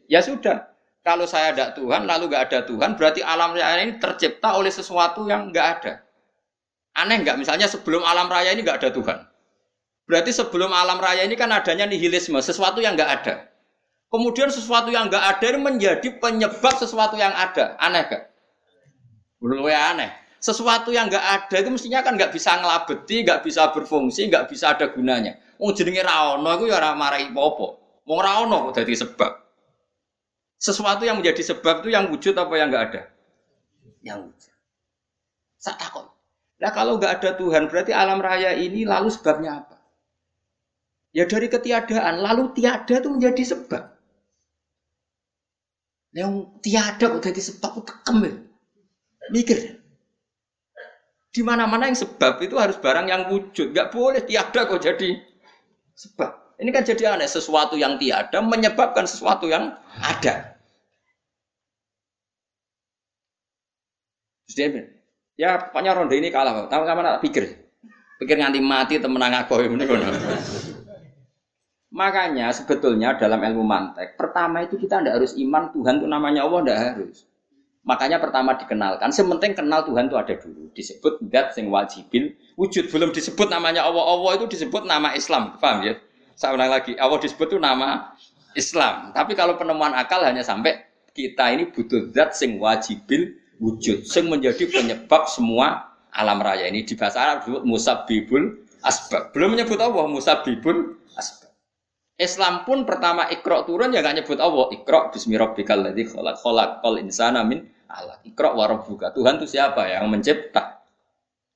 Ya sudah, Kalau saya ada Tuhan, lalu nggak ada Tuhan, berarti alam raya ini tercipta oleh sesuatu yang nggak ada. Aneh nggak? Misalnya sebelum alam raya ini nggak ada Tuhan. Berarti sebelum alam raya ini kan adanya nihilisme, sesuatu yang nggak ada. Kemudian sesuatu yang nggak ada ini menjadi penyebab sesuatu yang ada. Aneh gak? Menurut aneh. Sesuatu yang nggak ada itu mestinya kan nggak bisa ngelabeti, nggak bisa berfungsi, nggak bisa ada gunanya. Wong jenenge ra ono iku ya ora marai apa-apa. Wong ra ono kok dadi sebab. Sesuatu yang menjadi sebab itu yang wujud apa yang nggak ada? Yang wujud. Sak takut. Nah kalau nggak ada Tuhan berarti alam raya ini lalu sebabnya apa? Ya dari ketiadaan, lalu tiada itu menjadi sebab. Yang tiada kok jadi sebab itu kekem ya. Mikir. Di mana-mana yang sebab itu harus barang yang wujud. Gak boleh tiada kok jadi sebab. Ini kan jadi aneh. Sesuatu yang tiada menyebabkan sesuatu yang ada. Jadi, ya pokoknya ronde ini kalah. Tahu kamu nak pikir? Pikir nganti mati temenang aku ini Makanya sebetulnya dalam ilmu mantek, pertama itu kita tidak harus iman Tuhan itu namanya Allah, tidak harus. Makanya pertama dikenalkan, sementing kenal Tuhan itu ada dulu. Disebut dat sing wajibil, wujud belum disebut namanya Allah. Allah itu disebut nama Islam, paham ya? Saya ulang lagi, Allah disebut itu nama Islam. Tapi kalau penemuan akal hanya sampai kita ini butuh dat sing wajibil wujud, sing menjadi penyebab semua alam raya ini di bahasa Arab disebut musabibul asbab. Belum menyebut Allah musabibul. Islam pun pertama ikro turun ya gak nyebut Allah. Ikro bismillahirrahmanirrahim ladzi khalaq khalaqal insana min Allah. Ikro warabbuka. Tuhan itu siapa yang mencipta?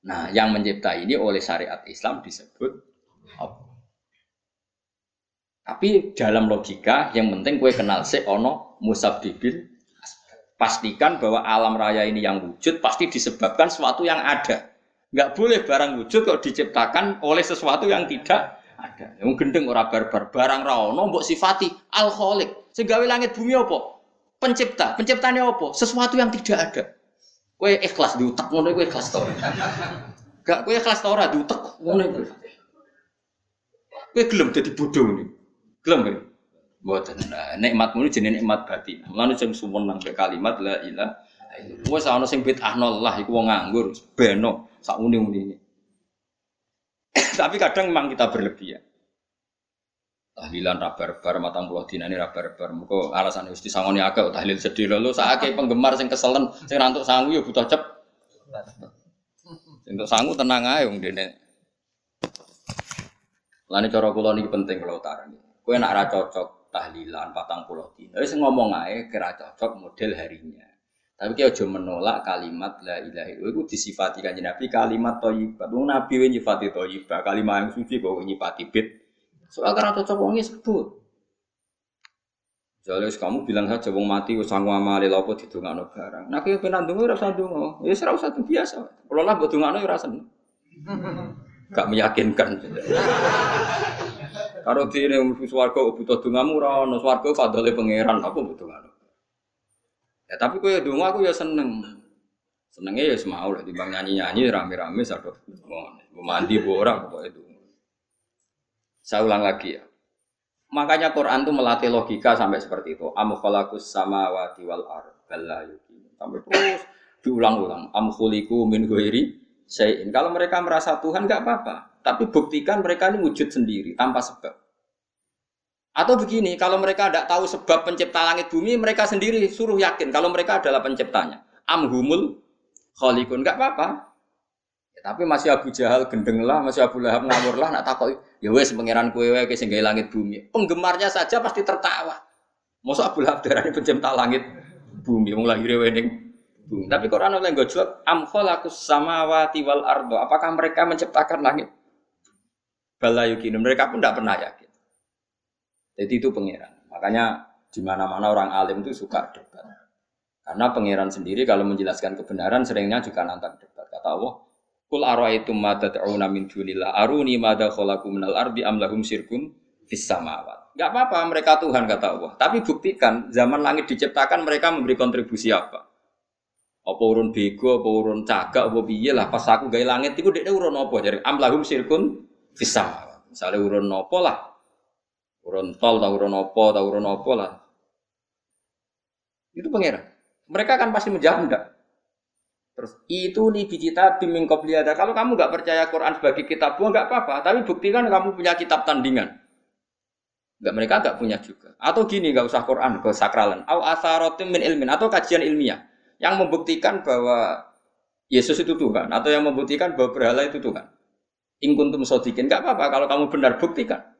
Nah, yang mencipta ini oleh syariat Islam disebut Allah. Tapi dalam logika yang penting kue kenal se ono musabbibil pastikan bahwa alam raya ini yang wujud pasti disebabkan sesuatu yang ada. Nggak boleh barang wujud kok diciptakan oleh sesuatu yang tidak ada. Yang gendeng ora barbar, barang ra ono mbok sifati al khaliq. Sing gawe langit bumi apa? Pencipta. Penciptane apa? Sesuatu yang tidak ada. Kowe ikhlas diutek ngono kowe ikhlas to. Gak kowe ikhlas to ora diutek ngono kowe. Kowe gelem dadi bodoh ini. Gelem kowe. Mboten. Nah, nikmatmu jenenge nikmat batin. Mulane sing suwenang kalimat la ilaha illallah. Wes ana sing bid'ah Allah iku wong nganggur, beno sak uni-unine. Tapi kadang memang kita berlebihan. Tahlilan rabar bar matang buah dina ini rabar bar. Muka alasan itu disangoni agak tahlil sedih lalu saat penggemar sing keselen sing rantuk sangu ya butuh cep. Untuk sangu tenang aja yang dene. Lani cara kula niki penting kalau tarani. Kue nak ra cocok tahlilan patang pulau dina. Wis ngomong aja kira cocok model harinya. Tapi kita aja menolak kalimat la ilaha illallah itu disifati kan Nabi kalimat thayyibah. Wong Nabi we nyifati thayyibah, kalimat yang suci kok nyifati bid. Soal karena cocok wong sebut. Jadi kamu bilang saja wong mati wis sangu amale lha apa didongakno barang. Nah kowe pengen ndonga ora usah ndonga. Ya ora usah biasa. Kalau lah mbok dongakno ya ora seneng. Gak meyakinkan. Kalau dene mlebu swarga butuh dongamu ora ono swarga pangeran apa butuh ngono. Ya tapi kue dongo aku ya seneng. Senengnya ya semau lah dibang nyanyi-nyanyi rame-rame satu. Mau mandi bu orang pokoknya itu. Saya ulang lagi ya. Makanya Quran tuh melatih logika sampai seperti itu. Am khalaqus samawati wal ard Sampai terus diulang-ulang. Am khuliqu min ghairi syai'in. Kalau mereka merasa Tuhan nggak apa-apa, tapi buktikan mereka ini wujud sendiri tanpa sebab. Atau begini, kalau mereka tidak tahu sebab pencipta langit bumi, mereka sendiri suruh yakin kalau mereka adalah penciptanya. Amhumul kholikun, nggak apa-apa. Ya, tapi masih Abu Jahal gendeng lah, masih Abu Lahab ngawur lah, nak takut. Ya wes pangeran kue kue sehingga langit bumi. Penggemarnya saja pasti tertawa. Masa Abu Lahab darahnya pencipta langit bumi, mau lahir wening bumi. Tapi Quran oleh gue jawab, am kholakus samawati wal ardo. Apakah mereka menciptakan langit? Balayukin. Mereka pun tidak pernah yakin. Jadi itu pangeran. Makanya di mana-mana orang alim itu suka debat. Karena pangeran sendiri kalau menjelaskan kebenaran seringnya juga nantang debat. Kata Allah, Kul ara'aitum ma tad'una min dunillah aruni madza khalaqu minal ardi am lahum syirkun fis samawat. Enggak apa-apa mereka Tuhan kata Allah. Tapi buktikan zaman langit diciptakan mereka memberi kontribusi apa? Apa urun bego, apa urun cagak, apa piye lah pas aku gawe langit iku dekne urun apa jare am lahum syirkun fis samawat. Misale urun apa lah Urun tol, tau urun opo, tau urun opo lah. Itu pangeran. Mereka kan pasti menjawab enggak. Terus itu nih kita biming ada. Kalau kamu nggak percaya Quran sebagai kitab buah nggak apa-apa. Tapi buktikan kamu punya kitab tandingan. Enggak mereka nggak punya juga. Atau gini nggak usah Quran ke sakralan. Au asarotim min ilmin atau kajian ilmiah yang membuktikan bahwa Yesus itu Tuhan atau yang membuktikan bahwa berhala itu Tuhan. Ingkuntum sodikin nggak apa-apa kalau kamu benar buktikan.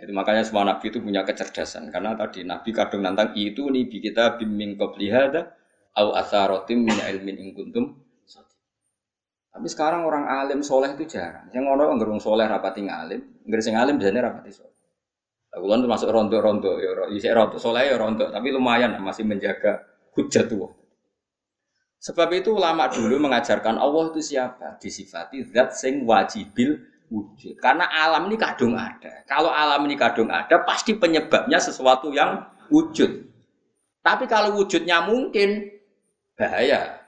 Itu makanya semua nabi itu punya kecerdasan karena tadi nabi kadung nantang itu nih kita bimbing koplihada au asarotim min ilmin ing kuntum tapi sekarang orang alim soleh itu jarang. Yang ngono ngerung soleh rapati ngalim, ngerung sing alim biasanya rapati soleh. Kan masuk rondo-rondo, ya, ya rondo soleh ya rondo, tapi lumayan masih menjaga hujat tuh. Sebab itu ulama dulu mengajarkan Allah itu siapa? Disifati zat sing wajibil wujud. Karena alam ini kadung ada. Kalau alam ini kadung ada, pasti penyebabnya sesuatu yang wujud. Tapi kalau wujudnya mungkin, bahaya.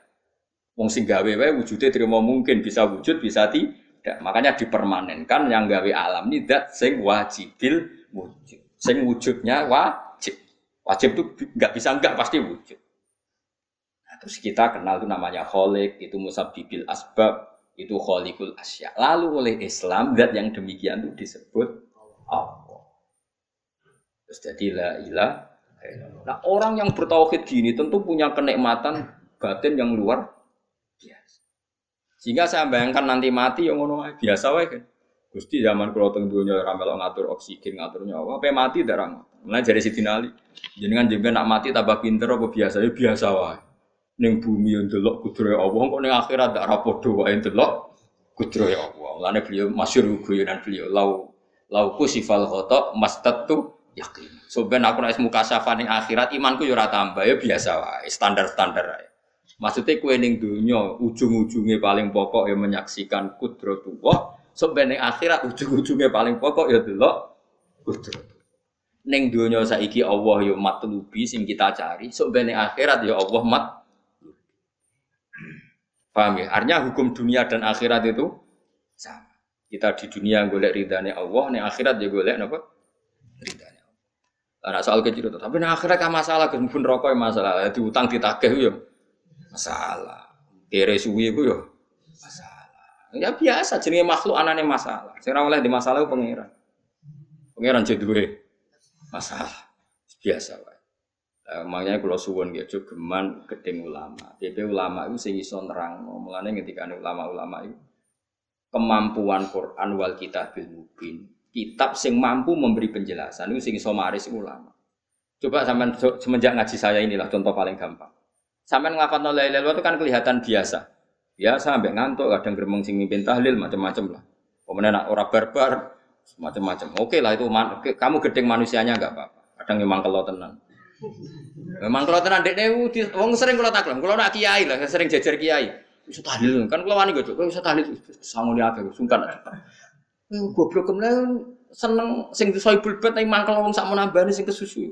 Wong sing gawe wae wujude terima mungkin bisa wujud bisa tidak. Makanya dipermanenkan yang gawe alam ini dat sing wajibil wujud. Sing wujudnya wajib. Wajib itu nggak bisa nggak pasti wujud. Nah, terus kita kenal itu namanya kholik, itu musabibil asbab, itu kholikul asya. Lalu oleh Islam dat yang demikian itu disebut Allah. Terus jadi la ilah. Nah orang yang bertauhid gini tentu punya kenikmatan batin yang luar biasa. Sehingga saya bayangkan nanti mati yang ngono biasa wae kan. Gusti zaman kalau teng dunia ramel ngatur oksigen ngatur nyawa, apa mati darang. Mulai dari Siti Nali, jenengan juga nak mati tambah pinter apa biasa ya biasa wae. Neng bumi yang delok kudroy Allah, kok neng akhirat tak rapodo wae delok kudroy Allah. Mulane beliau masyhur guyonan beliau lau lau kusifal khotok mastatu yakin. So ben aku nek muka ning akhirat imanku yo ora tambah ya biasa wae, standar-standar wae. Maksudnya kue ning dunia ujung-ujungnya paling pokok yang menyaksikan kudratullah. Sebenarnya akhirat ujung-ujungnya paling pokok ya delok kudrat. Neng dunia saiki Allah yo matlubi sing kita cari. Sebenarnya akhirat ya Allah mat. Paham ya? Artinya hukum dunia dan akhirat itu sama. Kita di dunia golek ridhanya Allah, nih akhirat ya golek apa? Ridhanya Allah. Nah, soal kecil itu, tapi nah akhirat kan masalah, pun rokok masalah, diutang ditagih ya masalah. Kere suwi itu ya masalah. Ya biasa jenenge makhluk anane masalah. Ora oleh di masalah itu pangeran. Pangeran jadi masalah. Biasa wae. Uh, makanya kalau suwon gitu geman gedeng ulama. PP ulama itu sing iso nerang. Mulane ketika ulama-ulama itu kemampuan Quran wal kitabil mubin. Kitab sing mampu memberi penjelasan itu sing iso maris ulama. Coba sampean semenjak ngaji saya inilah contoh paling gampang. Sampai ngafat la ilaha itu kan kelihatan biasa. Biasa sampai ngantuk, kadang geremeng sing mimpin tahlil macam-macam lah. Nak orang barbar macam-macam. Oke lah itu man, kamu gedeng manusianya nggak apa-apa. Kadang memang kalau tenang. Memang kalau tenang dek dewu, wong sering kalau taklam, kalau nak kiai lah, sering jajar kiai. Bisa tahlil kan kalau wani gue bisa tahlil sangun dia agak sungkan. Goblok kemudian seneng sing disoibul bet nih mangkel wong sak menambah sing kesusu.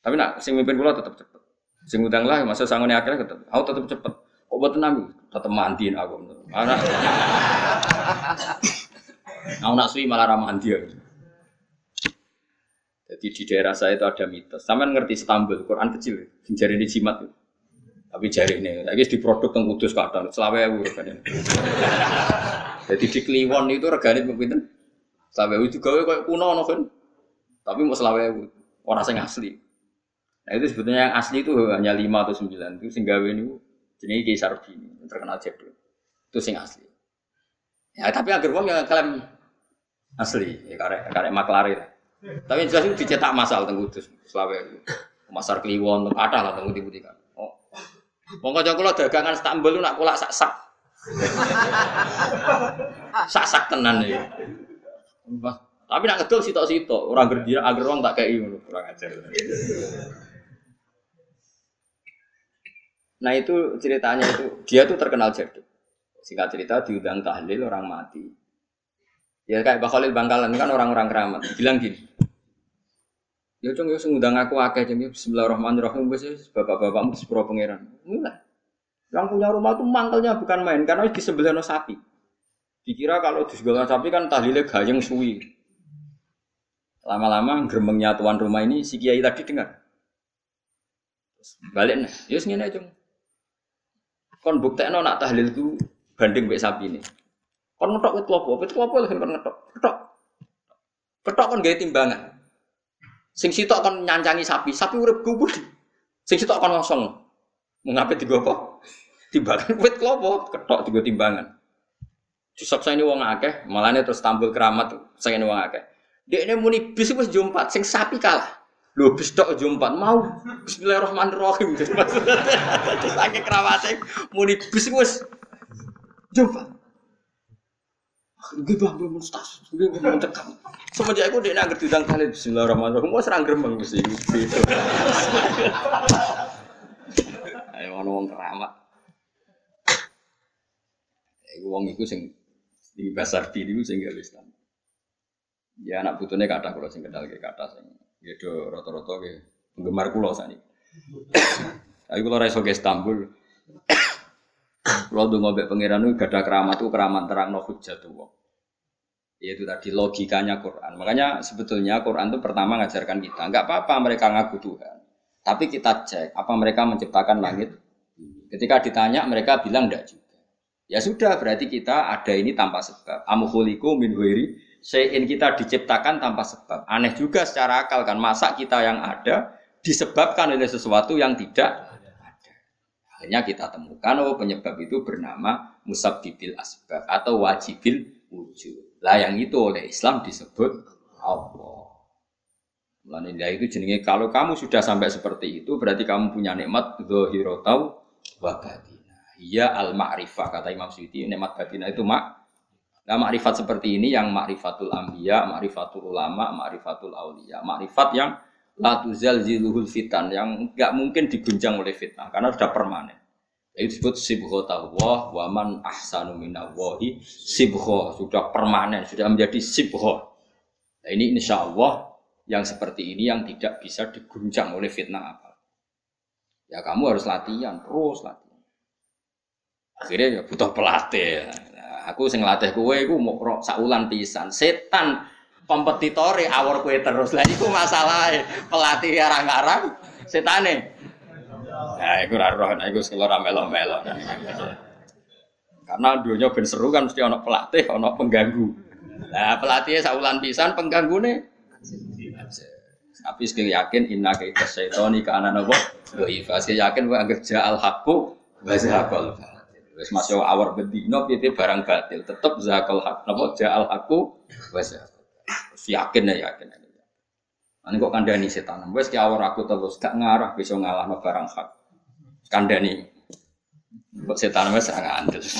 Tapi nak sing mimpin kula tetap cepet. Sing utang lah masa sangone akeh tetep. Aku tetep cepet. Kok boten nami? Tetep mandiin aku. Anak. Aku nak suwi malah ramandi. Jadi di daerah saya itu ada mitos. Sama ngerti Istanbul, Quran kecil, jari ini jimat. Tapi jari ini, lagi di produk yang kudus kadang, selawe ewu regane. Jadi di Kliwon itu regane pinten? Selawe ewu juga kayak kuno no kan. Tapi mau selawe ewu, orang sing asli. Nah itu sebetulnya yang asli itu hanya lima atau sembilan itu sehingga ini jenis Kaisar Bini terkenal jadul itu sing asli. Ya tapi agar wong yang klaim asli ya karek karek maklari lah. Tapi jelas itu dicetak masal tenggu itu selawe pasar Kliwon ada lah tenggu tibu tiga. Oh, wong kau kula dagangan Istanbul lu nak kulak sak sak. sak sak tenan ya. Tapi nak ngedol sitok-sitok, orang gerdira agar wong tak kayak ini kurang ajar. Nah itu ceritanya itu dia tuh terkenal jadul. Singkat cerita diundang tahlil orang mati. Ya kayak Pak Khalil Bangkalan kan orang-orang keramat. Bilang gini. Ya cung ya ngundang aku akeh jeng Bismillahirrahmanirrahim wis bapak-bapakmu sepuro pangeran. Mulai. Yang punya rumah tuh mangkelnya bukan main karena di sebelah no sapi. Dikira kalau di sapi kan tahlilnya gayeng suwi. Lama-lama gremengnya tuan rumah ini si kiai tadi dengar. Balik nih, yus ngene aja. Kon buktekno nak tahlil ku banding mbek sapi ini. Kon ngetok wit klopo, wit klopo lho kon ngetok. Ketok. Ketok kon gawe timbangan. Sing sitok kon nyancangi sapi, sapi urip gugur. Sing sitok kon ngosong. Mengapa tiga apa? Timbangan wit klopo, ketok tiga timbangan. Jusok saya ini wong akeh, malahnya terus tampil keramat saya ini wong akeh. Dia ini muni bis wis jumpat, sing sapi kalah. Lho bis tok jumpat mau Bismillahirrahmanirrahim. Terus akeh kerawate muni bis wis jumpat. Gitu ambil mustas, gitu mencekam. Semenjak aku dia nggak diundang kali Bismillahirrahmanirrahim. Mau serang gremeng mesti. Ayo ono wong keramat. Iku wong iku sing di pasar diri itu sehingga Islam. Ya anak putune kata kalau sing kenal kayak kata sing ya do roto-roto ke penggemar kulo sani. Tapi kalau reso ke Istanbul, kalau tuh ngobek pangeran itu gada keramat itu keramat terang no hujat tuh. Yaitu tadi logikanya Quran. Makanya sebetulnya Quran itu pertama ngajarkan kita, nggak apa-apa mereka ngaku Tuhan. Tapi kita cek apa mereka menciptakan langit. Ketika ditanya mereka bilang enggak juga. Ya sudah, berarti kita ada ini tanpa sebab. Amuhuliku min huiri, sein kita diciptakan tanpa sebab. Aneh juga secara akal kan, masa kita yang ada disebabkan oleh sesuatu yang tidak Akhirnya kita temukan, oh penyebab itu bernama musabbibil asbab atau wajibil wujud. Lah yang itu oleh Islam disebut Allah. Mulane itu jenenge kalau kamu sudah sampai seperti itu berarti kamu punya nikmat dzahirotau wa Iya al ma'rifah kata Imam Suyuti nikmat batin itu mak. Nah makrifat seperti ini yang makrifatul ambiya, makrifatul ulama, makrifatul aulia, makrifat yang la tuzal ziluhul fitan yang nggak mungkin diguncang oleh fitnah karena sudah permanen. Itu disebut sibho tawah wa man ahsanu minallahi sibho sudah permanen, sudah menjadi sibho. Nah, ini insya Allah yang seperti ini yang tidak bisa diguncang oleh fitnah apa. Ya kamu harus latihan, terus latihan. Akhirnya ya butuh pelatih. Nah, aku sing latih kue, aku mau saulan pisan. Setan kompetitore awor kue terus. Lah iku masalah pelatih arang-arang setane. Nah, iku ora roh, nah iku sing ora melo-melo. Karena dunia ben seru kan mesti ono pelatih, ono pengganggu. Nah, pelatihnya saulan pisan pengganggu Tapi sekali yakin inna kaita syaitoni ke anak nopo. Doifa, sekali yakin wa anggap ja'al hakku zahakol. Wes masih awar bedino piye barang batil tetep zakal hak napa ja'al aku wes yakin ya yakin. Ani kok kandani setan. Wes ki awar aku terus gak ngarah bisa ngalahno barang hak. Kandani. Kok setan wes ora ngandel.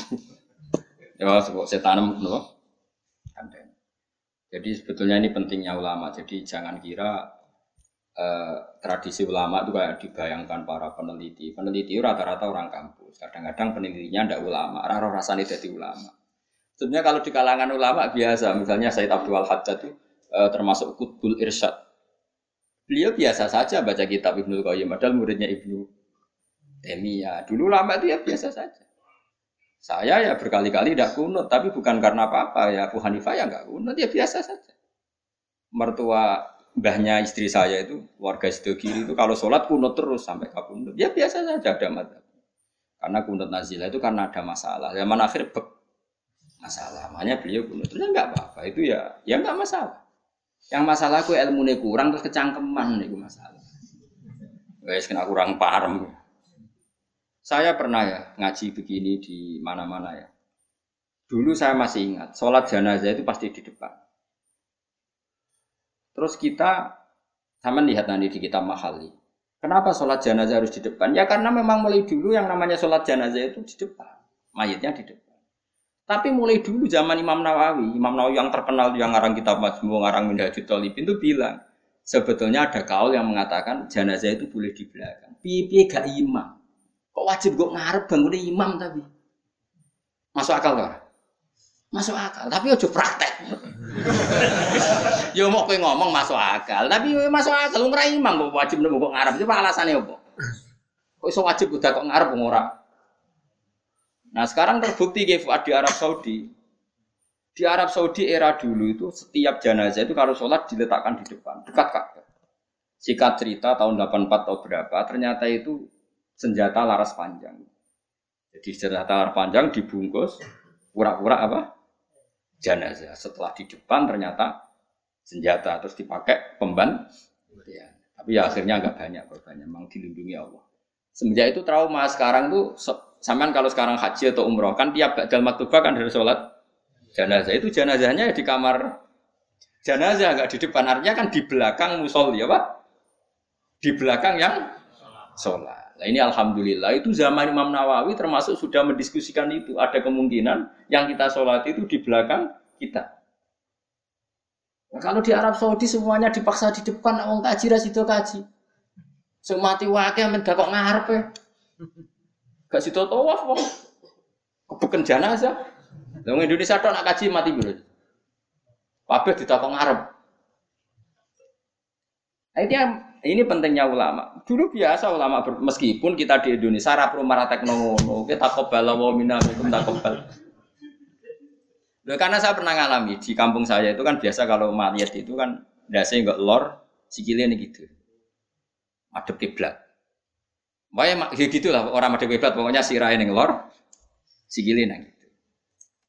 Ya kok setan napa? Kandani. Jadi sebetulnya ini pentingnya ulama. Jadi jangan kira eh, tradisi ulama itu kayak dibayangkan para peneliti. Peneliti rata-rata orang kampus. Kadang-kadang penelitinya tidak ulama. Raro rasanya jadi ulama. Sebenarnya kalau di kalangan ulama biasa, misalnya Said Abdul Haddad itu eh, termasuk Kutbul Irsyad. Beliau biasa saja baca kitab Ibnu Qayyim, padahal muridnya Ibnu Taimiyah. Dulu lama itu ya biasa saja. Saya ya berkali-kali tidak kunut, tapi bukan karena apa-apa ya Abu Hanifah ya nggak kunut, ya biasa saja. Mertua mbahnya istri saya itu warga sido kiri itu kalau sholat kunut terus sampai kabundut ya biasa saja ada mata karena kunut nazilah itu karena ada masalah zaman akhir bek masalah makanya beliau kunut terus ya nggak apa-apa itu ya ya nggak masalah yang masalah aku ilmu kurang terus kecangkeman itu masalah guys kena kurang paham saya pernah ya ngaji begini di mana-mana ya dulu saya masih ingat sholat jenazah itu pasti di depan Terus kita sama lihat nanti di kitab Mahali. Kenapa sholat jenazah harus di depan? Ya karena memang mulai dulu yang namanya sholat jenazah itu di depan. Mayatnya di depan. Tapi mulai dulu zaman Imam Nawawi, Imam Nawawi yang terkenal yang ngarang kitab Majmu, ngarang Minhajul Talibin itu bilang, sebetulnya ada kaul yang mengatakan jenazah itu boleh di belakang. Pipi gak imam. Kok wajib kok ngarep bangun imam tapi? Masuk akal gak? Masuk akal, tapi ojo praktek. ya mau kowe ngomong masuk akal, tapi yo masuk akal ora imam kok wajib nemu kok ngarep. Coba alasannya apa? Kok iso wajib udah kok ngarep ora? Nah, sekarang terbukti ke Fuad di Arab Saudi. Di Arab Saudi era dulu itu setiap jenazah itu kalau sholat diletakkan di depan, dekat Ka'bah. Sikat cerita tahun 84 atau berapa, ternyata itu senjata laras panjang. Jadi senjata laras panjang dibungkus, pura-pura apa? Jenazah. Setelah di depan ternyata senjata, terus dipakai pemban. Ya. Tapi ya akhirnya agak banyak korbannya, memang dilindungi Allah. Semenjak itu trauma sekarang tuh, samaan kalau sekarang haji atau umroh kan tiap dalam maktubah kan dari sholat jenazah. Itu jenazahnya di kamar jenazah nggak di depan. Artinya kan di belakang musol ya pak di belakang yang sholat. Nah ini alhamdulillah itu zaman Imam Nawawi termasuk sudah mendiskusikan itu. Ada kemungkinan yang kita sholat itu di belakang kita. Nah, kalau di Arab Saudi semuanya dipaksa di depan orang kaji rasido kaji. Semati wakil mendak kok ngarep ya gak situ tawaf wong kebuken jenazah Wong Indonesia tok nak kaji mati dulu. Kabeh ditakon ngarep. Nah, ini, pentingnya ulama. Dulu biasa ulama meskipun kita di Indonesia ra perlu marah teknologi, kita kobal wa minna minkum karena saya pernah ngalami di kampung saya itu kan biasa kalau mayat itu kan dasi enggak lor, sikilnya ini gitu. Madep kiblat. Pokoknya ya gitu lah orang madep kiblat pokoknya sirahin yang lor, sikilnya gitu.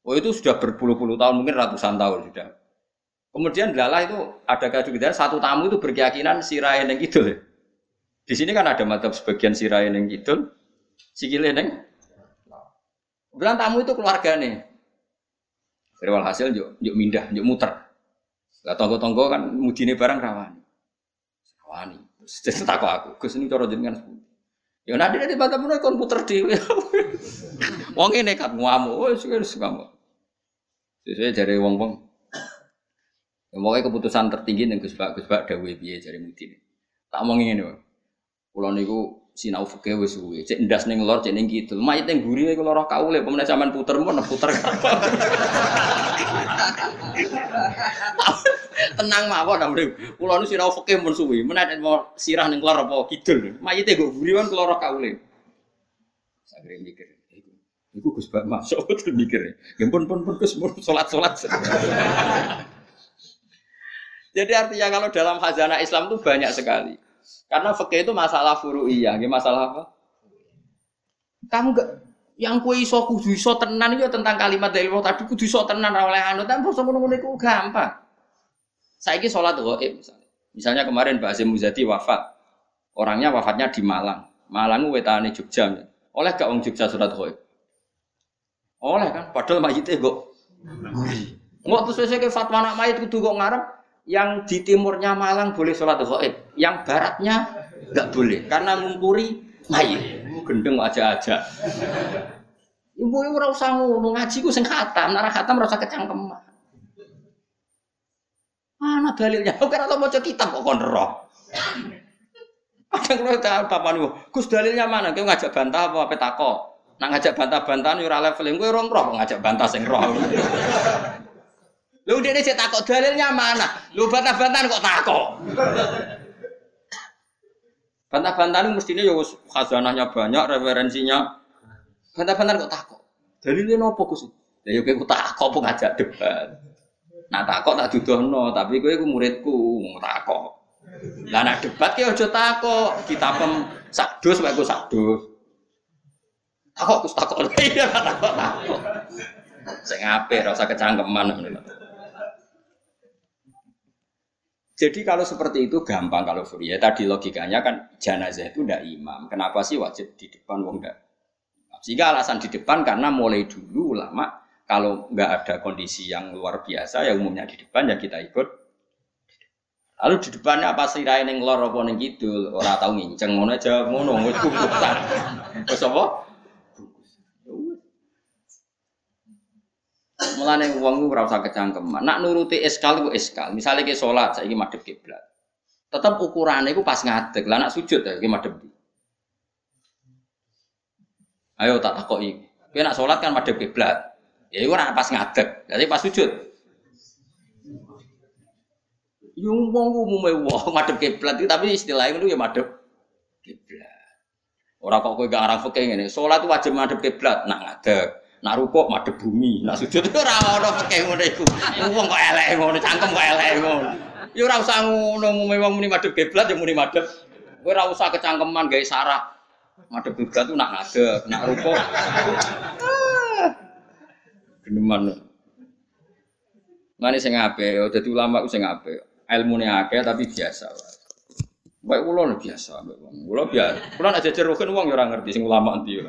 Oh itu sudah berpuluh-puluh tahun, mungkin ratusan tahun sudah. Kemudian lala itu ada kejutan satu tamu itu berkeyakinan sirain yang gitu. Di sini kan ada mata sebagian sirain yang gitu, sikile neng. Bilang tamu itu keluarga nih. Dari hasil yuk, yuk mindah, yuk muter. Lah tonggo-tonggo kan mudine barang rawani. Rawani. Terus takut aku, Gus ini cara jenengan Ya nanti dari bantah pun kon puter di. Wong ini kan ngamuk, wes wes ngamuk. Sesuai dari wong wong. Ya, pokoknya keputusan tertinggi nih Gus Pak Gus Pak Dawe biye dari Mudin. Tak mau ini wong. Pulau niku sinau fikih wis suwe. Cek ndas ning lor, cek ning kidul. Mayit ning guri iku lara kaule, pemene sampean puter mun puter. Tenang mawon amrih. Kula nu sinau fikih mun suwi, menawa mau sirah ning lor apa kidul. Mayite nggo guri kan lara kaule. Sagere mikir. Iku Gus Bak masuk betul mikir. Ya pun pun pun Gus salat-salat. Jadi artinya kalau dalam khazanah Islam itu banyak sekali. Karena fikih itu masalah furu'iyah, masalah apa? Kamu gak yang kue iso kudu iso tenan itu tentang kalimat dari Allah tadi kudu iso tenan oleh anu tapi bos ngono itu gampang. Saiki sholat gaib misalnya. Misalnya kemarin Mbak Azim Muzadi wafat. Orangnya wafatnya di Malang. Malang wetane Jogja. Oleh gak wong Jogja sholat gaib? Oleh kan, padahal mayitnya kok. Nggak terus saya ke fatwa anak mayit kudu kok ngarep yang di timurnya Malang boleh sholat gaib, yang baratnya nggak boleh karena ngumpuri mayit. Gendeng aja-aja. Ibu ibu ora usah ngono ngaji ku sing khatam, nek khatam. Mana dalilnya? Oke, atau mau kitab kok kon roh. Kadang kalau tahu bapak nih, Gus dalilnya mana? Kau ngajak bantah apa apa tako? Nak ngajak bantah-bantahan ora level gue rong roh ngajak bantah sing roh. Lu dia ini takok dalilnya mana? Lu bantah-bantahan kok takok? Bantah-bantahan mestinya ya khazanahnya banyak, referensinya. Bantah-bantahan kok takok? Dalilnya nopo Gus? Ya yo kowe takok apa ngajak debat. Nah takok tak dudono, tapi gue ku muridku takok. Lah nak debat ki aja takok, kita pem sadus wae ku sadus. Takok kus takok. Iya takok takok. Sing apik ora usah Jadi kalau seperti itu gampang kalau ya tadi logikanya kan jenazah itu ndak imam. Kenapa sih wajib di depan wong ndak? Sehingga alasan di depan karena mulai dulu ulama kalau nggak ada kondisi yang luar biasa ya umumnya di depan ya kita ikut. Lalu di depannya apa sih rain yang lor apa ning kidul ora tau nginceng ngono aja ngono wis kubutan. Wis apa? Mulane wong ora usah kecangkeman. Nak nuruti eskal iku eskal. Misale ke salat saiki madhep kiblat. Tetap ukurannya iku pas ngadeg. Lah nak sujud ya madhep Ayo tak takoki. Kowe nak salat kan madhep kiblat. Ya itu pas ngadeg, jadi pas sujud. Yung wong umume wong madhep kiblat tapi istilahnya itu ya madhep kiblat. Orang kok kowe gak arah fikih ngene, salat wajib madhep kiblat, nak ngadeg. Nak rukuk madhep bumi, nak sujud ora ono fikih ngono iku. Wong kok elek ngono, cangkem kok elek ngono. Ya ora usah ngono, umume wong muni madhep kiblat ya muni madhep. Kowe ora usah kecangkeman gawe sarah. Madhep kiblat tuh nak ngadeg, nak rukuk. Geneman. Mane sing apik, dadi ulama ku sing apik. Ilmune akeh tapi biasa wae. Baik ulo biasa, baik. Ulo biasa. Kulo nek jejer rukun wong ya ora ngerti sing ulama ya.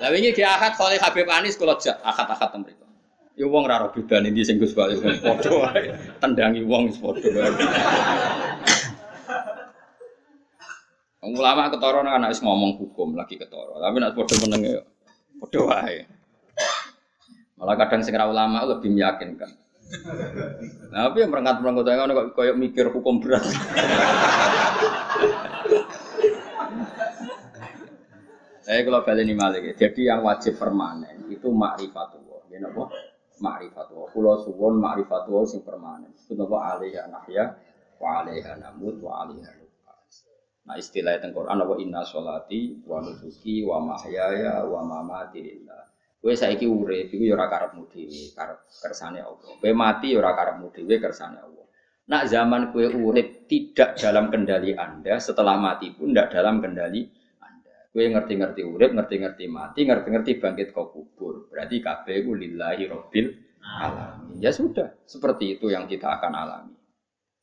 Lah wingi ki akad kali Habib Anis kula jak akad-akad teng mriku. Ya wong ora ora bedane ndi sing Gus Bali padha wae. Tendangi wong wis padha wae. Wong ulama ketara nek anak wis ngomong hukum lagi ketara. Tapi nek padha meneng ya padha wae. Malah kadang sing ulama lebih meyakinkan. Nah, tapi yang merangkat merangkat ngono kok koyok mikir hukum berat. Saya kalau balik ini malik, jadi yang wajib permanen itu makrifatullah. Ya napa? Makrifatullah. Kulo suwon makrifatullah sing permanen. Itu napa alaiha nahya wa alaiha namut wa alaiha Nah istilah itu Quran apa inna sholati wa nusuki wa mahyaya wa mamati lillah. Kowe saiki urip iku ya ora karepmu dhewe, karep kersane Allah. Kowe mati ya ora karepmu dhewe, kersane Allah. Nak zaman kowe urip tidak dalam kendali Anda, setelah mati pun tidak dalam kendali. Kowe ngerti-ngerti urip, ngerti-ngerti mati, ngerti-ngerti bangkit kau kubur. Berarti kabeh lillahi rabbil alamin. Ya sudah, seperti itu yang kita akan alami.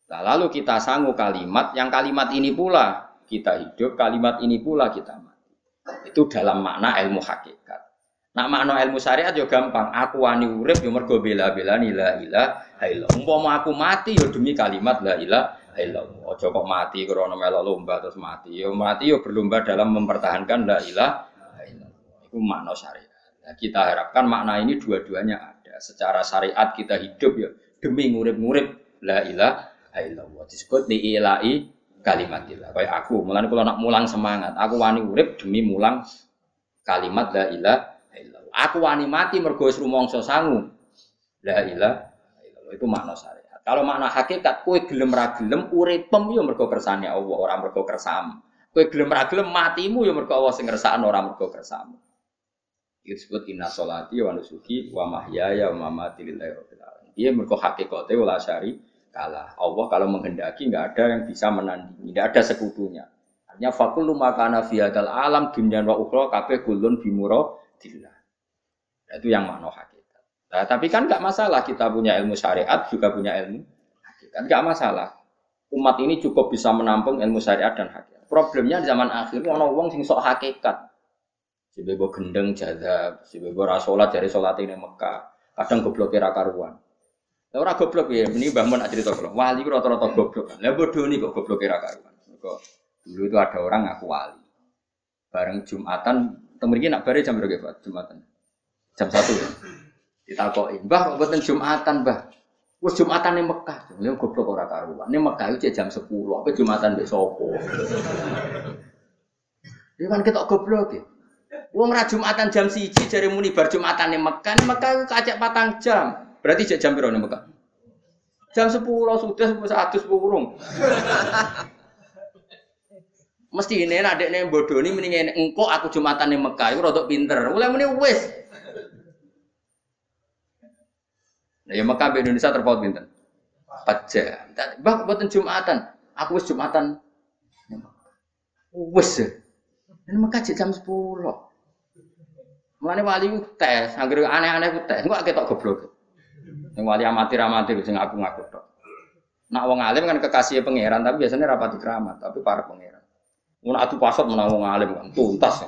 Nah, lalu kita sanggup kalimat yang kalimat ini pula kita hidup, kalimat ini pula kita mati. Itu dalam makna ilmu hakikat. Nak makna ilmu syariat yo gampang. Aku wani urip yo mergo bela-belani la ilaha illallah. Umpama aku mati yo demi kalimat la ilaha illallah. Aja kok mati krana melok lomba terus mati. Yo mati yo berlomba dalam mempertahankan la ilaha illallah. Itu makna syariat. Nah, kita harapkan makna ini dua-duanya ada. Secara syariat kita hidup yo demi ngurip-ngurip la ilaha illallah. Disebut di ilahi kalimatillah. Kayak aku, mulane kalau nak mulang semangat, aku wani urip demi mulang kalimat la ilaha Aku wani mati mergo wis rumangsa sangu. La ilaha illallah itu makna syariat. Kalau makna hakikat kowe gelem ra gelem uripem yo mergo kersane Allah, ora mergo kersamu. Kowe gelem ra gelem matimu yo mergo Allah sing ngersakno ora mergo kersamu. Disebut inna sholati wa nusuki wa mahyaya wa mamati lillahi rabbil alamin. Iya mergo hakikate wala syari kalah. Allah kalau menghendaki nggak ada yang bisa menandingi, nggak ada sekutunya. Artinya fakul makana fi alam dunya wa ukhra kabeh kulun bimuro dillah. Itu yang makna. Nah, tapi kan nggak masalah kita punya ilmu syariat juga punya ilmu hakikat. Nggak masalah. Umat ini cukup bisa menampung ilmu syariat dan hakikat. Problemnya di zaman akhir ono wong sing sok hakikat. Si bebo gendeng jadab, si bebo rasolat dari solat ini Mekah. Kadang goblok kira karuan. Lah ora goblok ya, ini Mbah Mun cerita kula. Wali ku rata-rata goblok. Lah bodoh nih kok goblok kira karuan. Dulu itu ada orang ngaku wali. Bareng Jumatan, temen nak bare jam berapa Jumatan? jam satu ya. Ditakoki, "Mbah kok mboten Jumatan, Mbah?" Wes Jumatan ning Mekah. Lha goblok ora karuan. Ning Mekah itu jam 10, apa Jumatan mbek sapa? Ini kan kita goblok ya. Wong ra Jumatan jam 1 jare muni bar Jumatan ning Mekah. Ning Mekah kacek patang jam. Berarti jam piro ning Mekah? Jam 10 sudah wis adus burung. Mesti ini nih bodoh ini mendingan engkau aku jumatan ning Mekah, itu rodok pinter. Mulai muni wes Nah, ya Mekah di Indonesia terpaut pinten? 4 jam. Bah buatan Jumatan. Aku wis Jumatan. Wis. Ini Mekah jam 10. Mulane wali ku tes, anggere aneh-aneh ku tes. Engko ketok goblok. Sing wali amatir-amatir sing aku ngaku tok. Nak wong alim kan kekasih pangeran, tapi biasanya rapati keramat, tapi para pangeran. Mun atu pasot menang wong alim kan tuntas.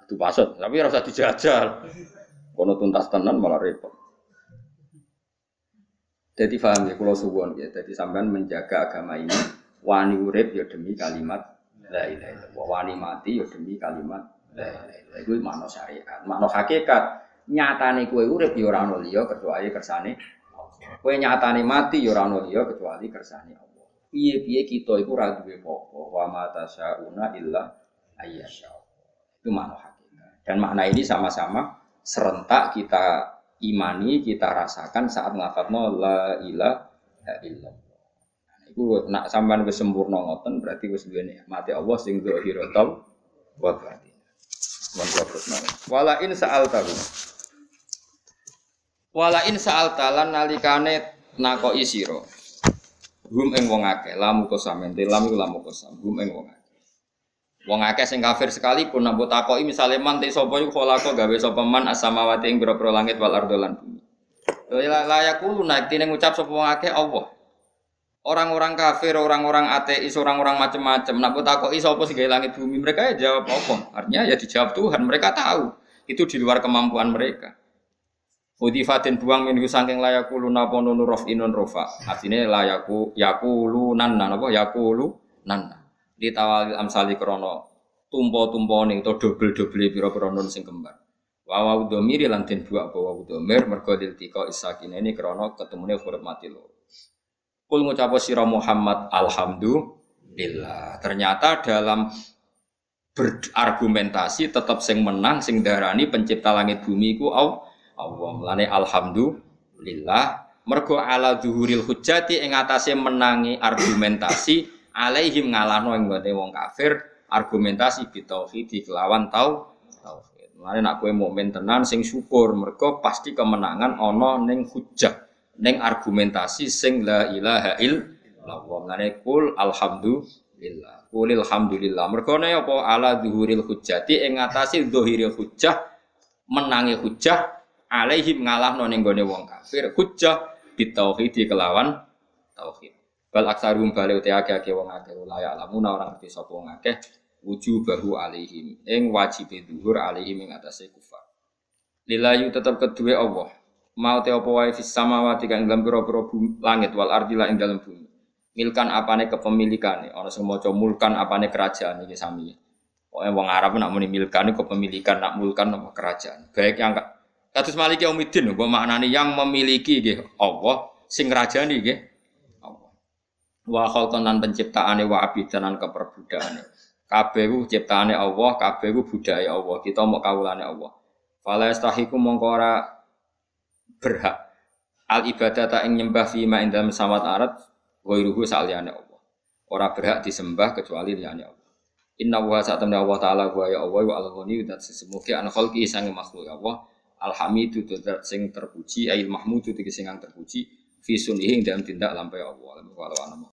Atu pasot, tapi ora usah dijajal. Kono tuntas tenan malah repot. Jadi paham ya, kalau suwon ya. Jadi sampean menjaga agama ini, wani urip ya demi kalimat la ilaha illallah. Wani mati ya demi kalimat la ilaha illallah. Itu makna syariat, makna hakikat. Nyatane kue urip ya ora ono liya kecuali kersane Kue nyatane mati ya ora ono liya kecuali kersane Allah. Piye-piye kita iku ora duwe apa-apa. Wa ma tasyauna illa ayyasha. Itu makna hakikat. Dan makna ini sama-sama serentak kita imani kita rasakan saat nglafadzno la ilaha illallah. Nah, iku nak sampean wis sempurna ngoten berarti wis duwe nikmate Allah sing zahiratul wa batin. Wan Wala in sa'al tahu. Wala in sa'al talan nalikane nakoki sira. Hum ing wong akeh, lamu kosam, ente lamu lamu kosam, hum ing wong akeh. Wong akeh sing kafir sekalipun nampu takoki misale man te sapa iku gawe sapa man asamawati ing boro langit wal ardo lan bumi. Layak kulo naik tine ngucap sapa wong akeh Allah. Orang-orang kafir, orang-orang ateis, orang-orang macam-macam. Nak takoki sapa langit bumi, mereka ya jawab apa? Artinya ya dijawab Tuhan, mereka tahu. Itu di luar kemampuan mereka. Udifatin buang minggu saking layakulu napa nunu rof inun rofa. Artinya layaku yakulu nanna napa yakulu nanna. Di tawal amsali krono tumpo-tumpo to dobel-dobel pira-pira nun sing kembar. Wa wa domiri lan den buak bawa domir mergo diltika isakine ini krono ketemune huruf mati lo. Kul ngucap sira Muhammad alhamdulillah. Ternyata dalam berargumentasi tetap sing menang sing darani pencipta langit bumi ku Allah. Mulane alhamdulillah mergo ala zuhuril hujjati ing atase menangi argumentasi alaihim ngalahno ing wong kafir argumentasi bitauhid kelawan tau tauhid. Mulane nak kowe mukmin tenan sing syukur mergo pasti kemenangan ana ning hujjah ning argumentasi sing la ilaha illallah. Mulane kul alhamdulillah. Kulil alhamdulillah. Mergo apa ala zuhuril hujjati ing atase zuhuril hujjah menangi hujjah alaihim ngalah ning gone wong kafir hujjah bitauhid kelawan tauhid. Bal aksarum bali uti akeh wong akeh layak lamuna orang ngerti sapa wong akeh wujubahu alaihim ing wajib dhuhur alaihim ing atase kufar. Lilayu tetap kedua Allah. Mau te apa wae fis samawati kang dalam pira-pira langit wal ardi ing dalam bumi. Milkan apane kepemilikane, ana sing maca mulkan apane kerajaan iki sami. Pokoke wong Arab nak muni milkan kepemilikan, nak mulkan apa kerajaan. Baik yang Kados Malik Yaumiddin mbok maknane yang memiliki nggih Allah, sing rajani nggih. Wa khalqan penciptaane wa abidan lan keperbudakane. Kabeh ku ciptaane Allah, kabeh ku budaya Allah. Kita mau kawulane Allah. Fala yastahiku mongko ora berhak al ibadah tak ing nyembah fi ma indam samawat arat ghairuhu saliyane Allah. Ora berhak disembah kecuali liyane Allah. Inna wa sa'atamna Allah ta'ala wa ya Allah wa al-ghani dan sesemuanya an khalqi sang makhluk Allah Alhamidu zat sing terpuji, ail mahmudu sing terpuji, fi sunihi dalam tindak lampai Allah. Walau